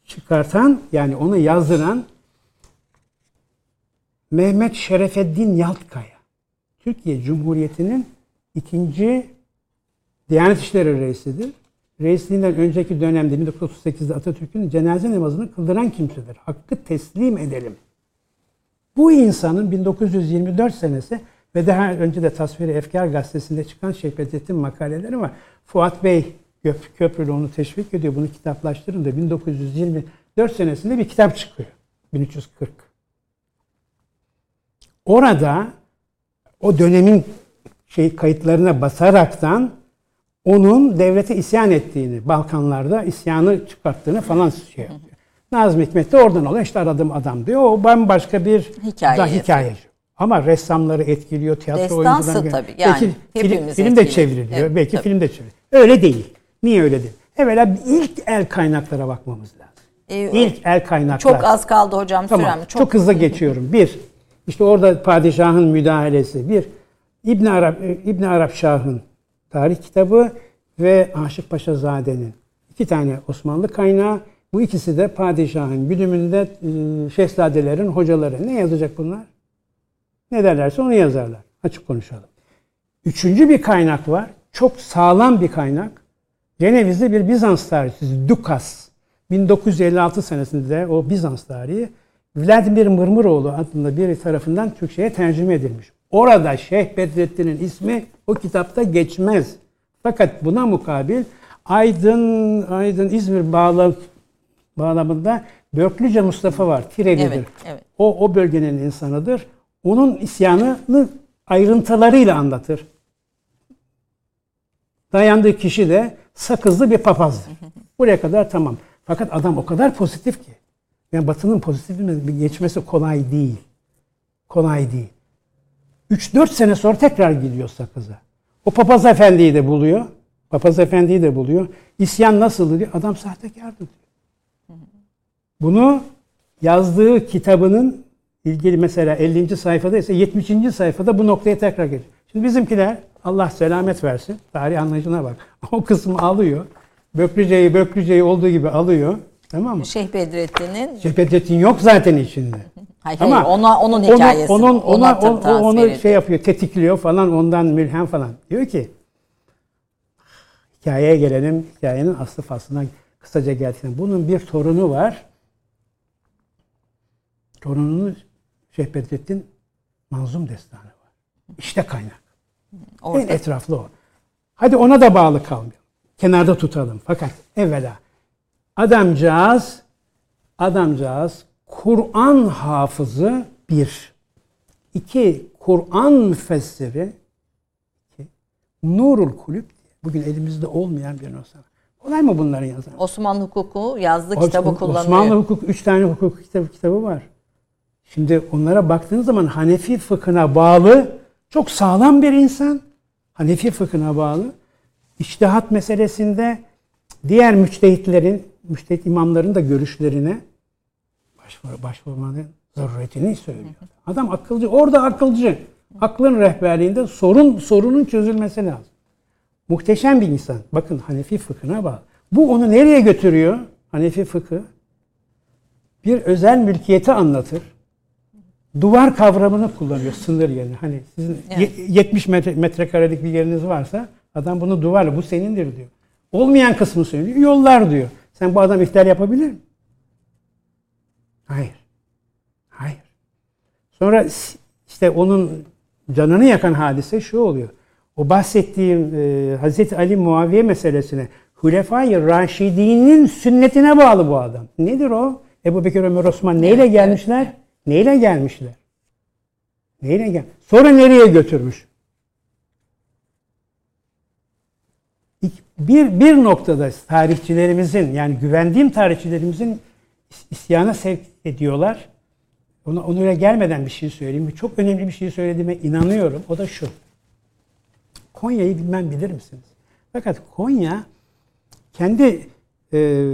çıkartan yani onu yazdıran Mehmet Şerefeddin Yaltkaya. Türkiye Cumhuriyeti'nin ikinci Diyanet İşleri Reisidir. Reisliğinden önceki dönemde 1938'de Atatürk'ün cenaze namazını kıldıran kimsedir. Hakkı teslim edelim. Bu insanın 1924 senesi ve daha önce de Tasviri Efkar gazetesinde çıkan Şehbettin makaleleri var. Fuat Bey Köprülü onu teşvik ediyor. Bunu kitaplaştırın da 1924 senesinde bir kitap çıkıyor. 1340. Orada o dönemin şey kayıtlarına basaraktan onun devlete isyan ettiğini, Balkanlarda isyanı çıkarttığını falan şey yapıyor. Nazım Hikmet de oradan oluyor. İşte aradığım adam diyor. O bambaşka bir Hikaye da hikayeci. Ama ressamları etkiliyor, tiyatro Destansı oyuncuları. tabii. Yani belki film, film de çevriliyor. Evet, belki tabii. film de çevriliyor. Öyle değil. Niye öyle değil? Evvela ilk el kaynaklara bakmamız lazım. Ee, ilk el kaynaklar. Çok az kaldı hocam tamam. sürem. Çok, çok hızlı geçiyorum. Bir, işte orada padişahın müdahalesi. Bir, İbn Arap İbn Arap Şah'ın tarih kitabı ve Aşık Paşa Zade'nin iki tane Osmanlı kaynağı. Bu ikisi de padişahın güdümünde e, şehzadelerin hocaları. Ne yazacak bunlar? Ne derlerse onu yazarlar. Açık konuşalım. Üçüncü bir kaynak var. Çok sağlam bir kaynak. Ceneviz'de bir Bizans tarihçisi Dukas. 1956 senesinde o Bizans tarihi Vladimir Mırmıroğlu adında biri tarafından Türkçe'ye tercüme edilmiş. Orada Şeyh Bedrettin'in ismi o kitapta geçmez. Fakat buna mukabil Aydın Aydın İzmir bağlam, bağlamında Börklüce Mustafa var. Tirelidir. Evet, evet. O o bölgenin insanıdır. Onun isyanını ayrıntılarıyla anlatır. Dayandığı kişi de sakızlı bir papazdır. Buraya kadar tamam. Fakat adam o kadar pozitif ki. Yani Batı'nın pozitif geçmesi kolay değil. Kolay değil. 3-4 sene sonra tekrar gidiyor sakıza. O papaz efendiyi de buluyor. Papaz efendiyi de buluyor. İsyan nasıldı diyor. Adam sahtekardı diyor. Bunu yazdığı kitabının ilgili mesela 50. sayfada ise 70. sayfada bu noktaya tekrar geliyor. Şimdi bizimkiler Allah selamet versin. Tarih anlayışına bak. O kısmı alıyor. Böklüceyi Böklüceyi olduğu gibi alıyor. Tamam mı? Şeyh Bedrettin'in Şeyh Bedrettin yok zaten içinde. Hayır, Ama hayır, ona onun hikayesi. Onun, ona, ona, ona onu şey yapıyor, tetikliyor falan, ondan mülhem falan. Diyor ki hikayeye gelelim, hikayenin aslı faslına kısaca gelsin. Bunun bir torunu var. Torununun Şeyh Bedrettin Manzum Destanı var. İşte kaynak. Orada. En etraflı o. Hadi ona da bağlı kalmayalım. Kenarda tutalım. Fakat evvela adamcağız Adamcağız Kur'an hafızı bir. İki, Kur'an müfessiri. İki, Nurul Kulüp. Bugün elimizde olmayan bir nüsha. Kolay mı bunları yazan? Osmanlı hukuku yazdı kitabı Osmanlı kullanıyor. Osmanlı hukuk, üç tane hukuk kitabı, kitabı var. Şimdi onlara baktığınız zaman Hanefi fıkhına bağlı, çok sağlam bir insan. Hanefi fıkhına bağlı. İçtihat meselesinde diğer müçtehitlerin, müçtehit imamların da görüşlerine başvur, başvurmanın zaruretini söylüyor. Adam akılcı, orada akılcı. Aklın rehberliğinde sorun sorunun çözülmesi lazım. Muhteşem bir insan. Bakın Hanefi fıkhına bak. Bu onu nereye götürüyor? Hanefi fıkı bir özel mülkiyeti anlatır. Duvar kavramını kullanıyor sınır yerine. Hani sizin Evet. ye- 70 metre, metrekarelik bir yeriniz varsa adam bunu duvarla bu senindir diyor. Olmayan kısmı söylüyor. Yollar diyor. Sen bu adam ihtiyar yapabilir mi? Hayır. Hayır. Sonra işte onun canını yakan hadise şu oluyor. O bahsettiğim e, Hazreti Ali Muaviye meselesine Hulefai Raşidi'nin sünnetine bağlı bu adam. Nedir o? Ebu Bekir Ömer Osman neyle gelmişler? Neyle gelmişler? Neyle gel? Sonra nereye götürmüş? Bir, bir noktada tarihçilerimizin yani güvendiğim tarihçilerimizin is- isyana sevk ediyorlar. Ona, onlara gelmeden bir şey söyleyeyim. Çok önemli bir şey söylediğime inanıyorum. O da şu. Konya'yı bilmem bilir misiniz? Fakat Konya kendi e,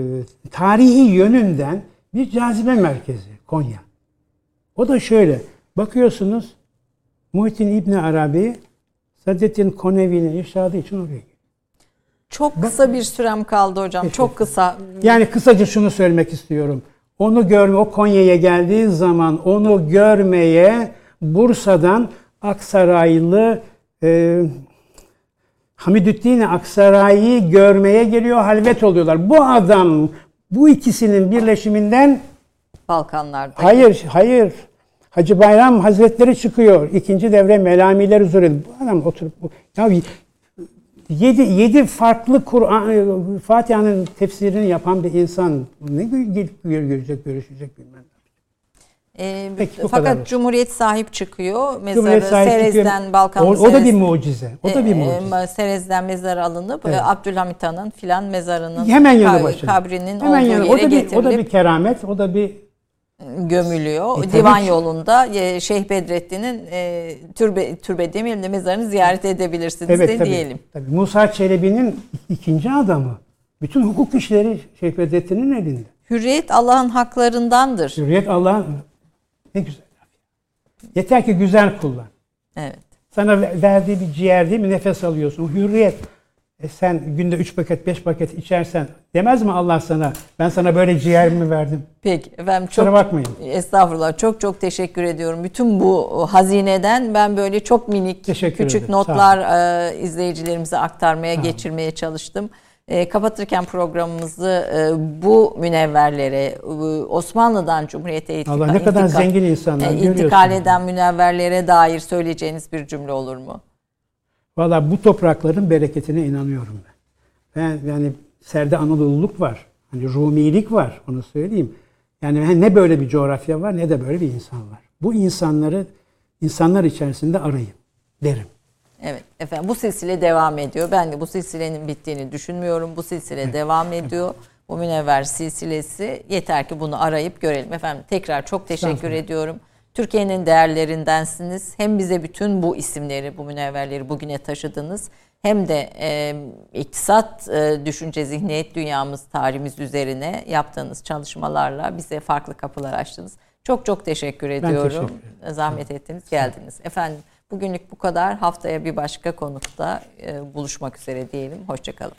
tarihi yönünden bir cazibe merkezi Konya. O da şöyle. Bakıyorsunuz Muhittin İbni Arabi Sadettin Konevi'nin irşadı için oraya gidiyor. Çok kısa bir sürem kaldı hocam. Çok kısa. Yani kısaca şunu söylemek istiyorum. Onu görme, o Konya'ya geldiği zaman onu görmeye Bursa'dan Aksaraylı e, Hamidüddin Aksaray'ı görmeye geliyor, halvet oluyorlar. Bu adam bu ikisinin birleşiminden Balkanlarda. hayır, hayır. Hacı Bayram Hazretleri çıkıyor. İkinci devre melamiler üzere. Bu adam oturup bu- ya yedi, yedi farklı Kur'an e, Fatiha'nın tefsirini yapan bir insan ne gelip görecek, görüşecek bilmem. Ee, Peki, bu fakat kadar olsun. Cumhuriyet sahip çıkıyor. Mezarı Cumhuriyet sahip çıkıyor. Serez'den Balkan o, o da bir mucize. O da bir e, mucize. e, Serez'den mezarı alınıp Evet. e, Abdülhamit Han'ın filan mezarının Hemen yanı başına. kabrinin Hemen olduğu yanı. yere O da bir o da getirilip bir keramet. O da bir gömülüyor. E, Divan ki. yolunda e, Şeyh Bedrettin'in e, türbe türbe demeyelim de mezarını ziyaret edebilirsiniz evet de tabii, diyelim. tabii. Musa Çelebi'nin ikinci adamı. Bütün hukuk işleri Şeyh Bedrettin'in elinde. Hürriyet Allah'ın haklarındandır. Hürriyet Allah'ın ne güzel. Yeter ki güzel kullan. Evet. Sana ver- verdiği bir ciğer değil mi? Nefes alıyorsun. Hürriyet. E sen günde 3 paket 5 paket içersen demez mi Allah sana ben sana böyle ciğer mi verdim? Peki efendim çok bakmayın. estağfurullah çok çok teşekkür ediyorum. Bütün bu hazineden ben böyle çok minik Teşekkür küçük ederim. Sağ notlar e, izleyicilerimize aktarmaya geçirmeye çalıştım. E, kapatırken programımızı e, bu münevverlere e, Osmanlı'dan Cumhuriyet'e intika- Allah ne kadar intikal- zengin insanlar e, görüyorsun. intikal eden münevverlere dair söyleyeceğiniz bir cümle olur mu? Valla bu toprakların bereketine inanıyorum ben. Ben yani Serde Anadolu'luk var. Hani Rumilik var onu söyleyeyim. Yani ne böyle bir coğrafya var ne de böyle bir insan var. Bu insanları insanlar içerisinde arayın derim. Evet efendim bu silsile devam ediyor. Ben de bu silsilenin bittiğini düşünmüyorum. Bu silsile devam ediyor. Bu münevver silsilesi yeter ki bunu arayıp görelim. Efendim tekrar çok teşekkür ediyorum. Türkiye'nin değerlerindensiniz. Hem bize bütün bu isimleri, bu münevverleri bugüne taşıdınız. Hem de e, iktisat e, düşünce, zihniyet dünyamız, tarihimiz üzerine yaptığınız çalışmalarla bize farklı kapılar açtınız. Çok çok teşekkür ediyorum. Teşekkür ederim. Zahmet ettiniz, geldiniz. Efendim bugünlük bu kadar. Haftaya bir başka konukta e, buluşmak üzere diyelim. Hoşçakalın.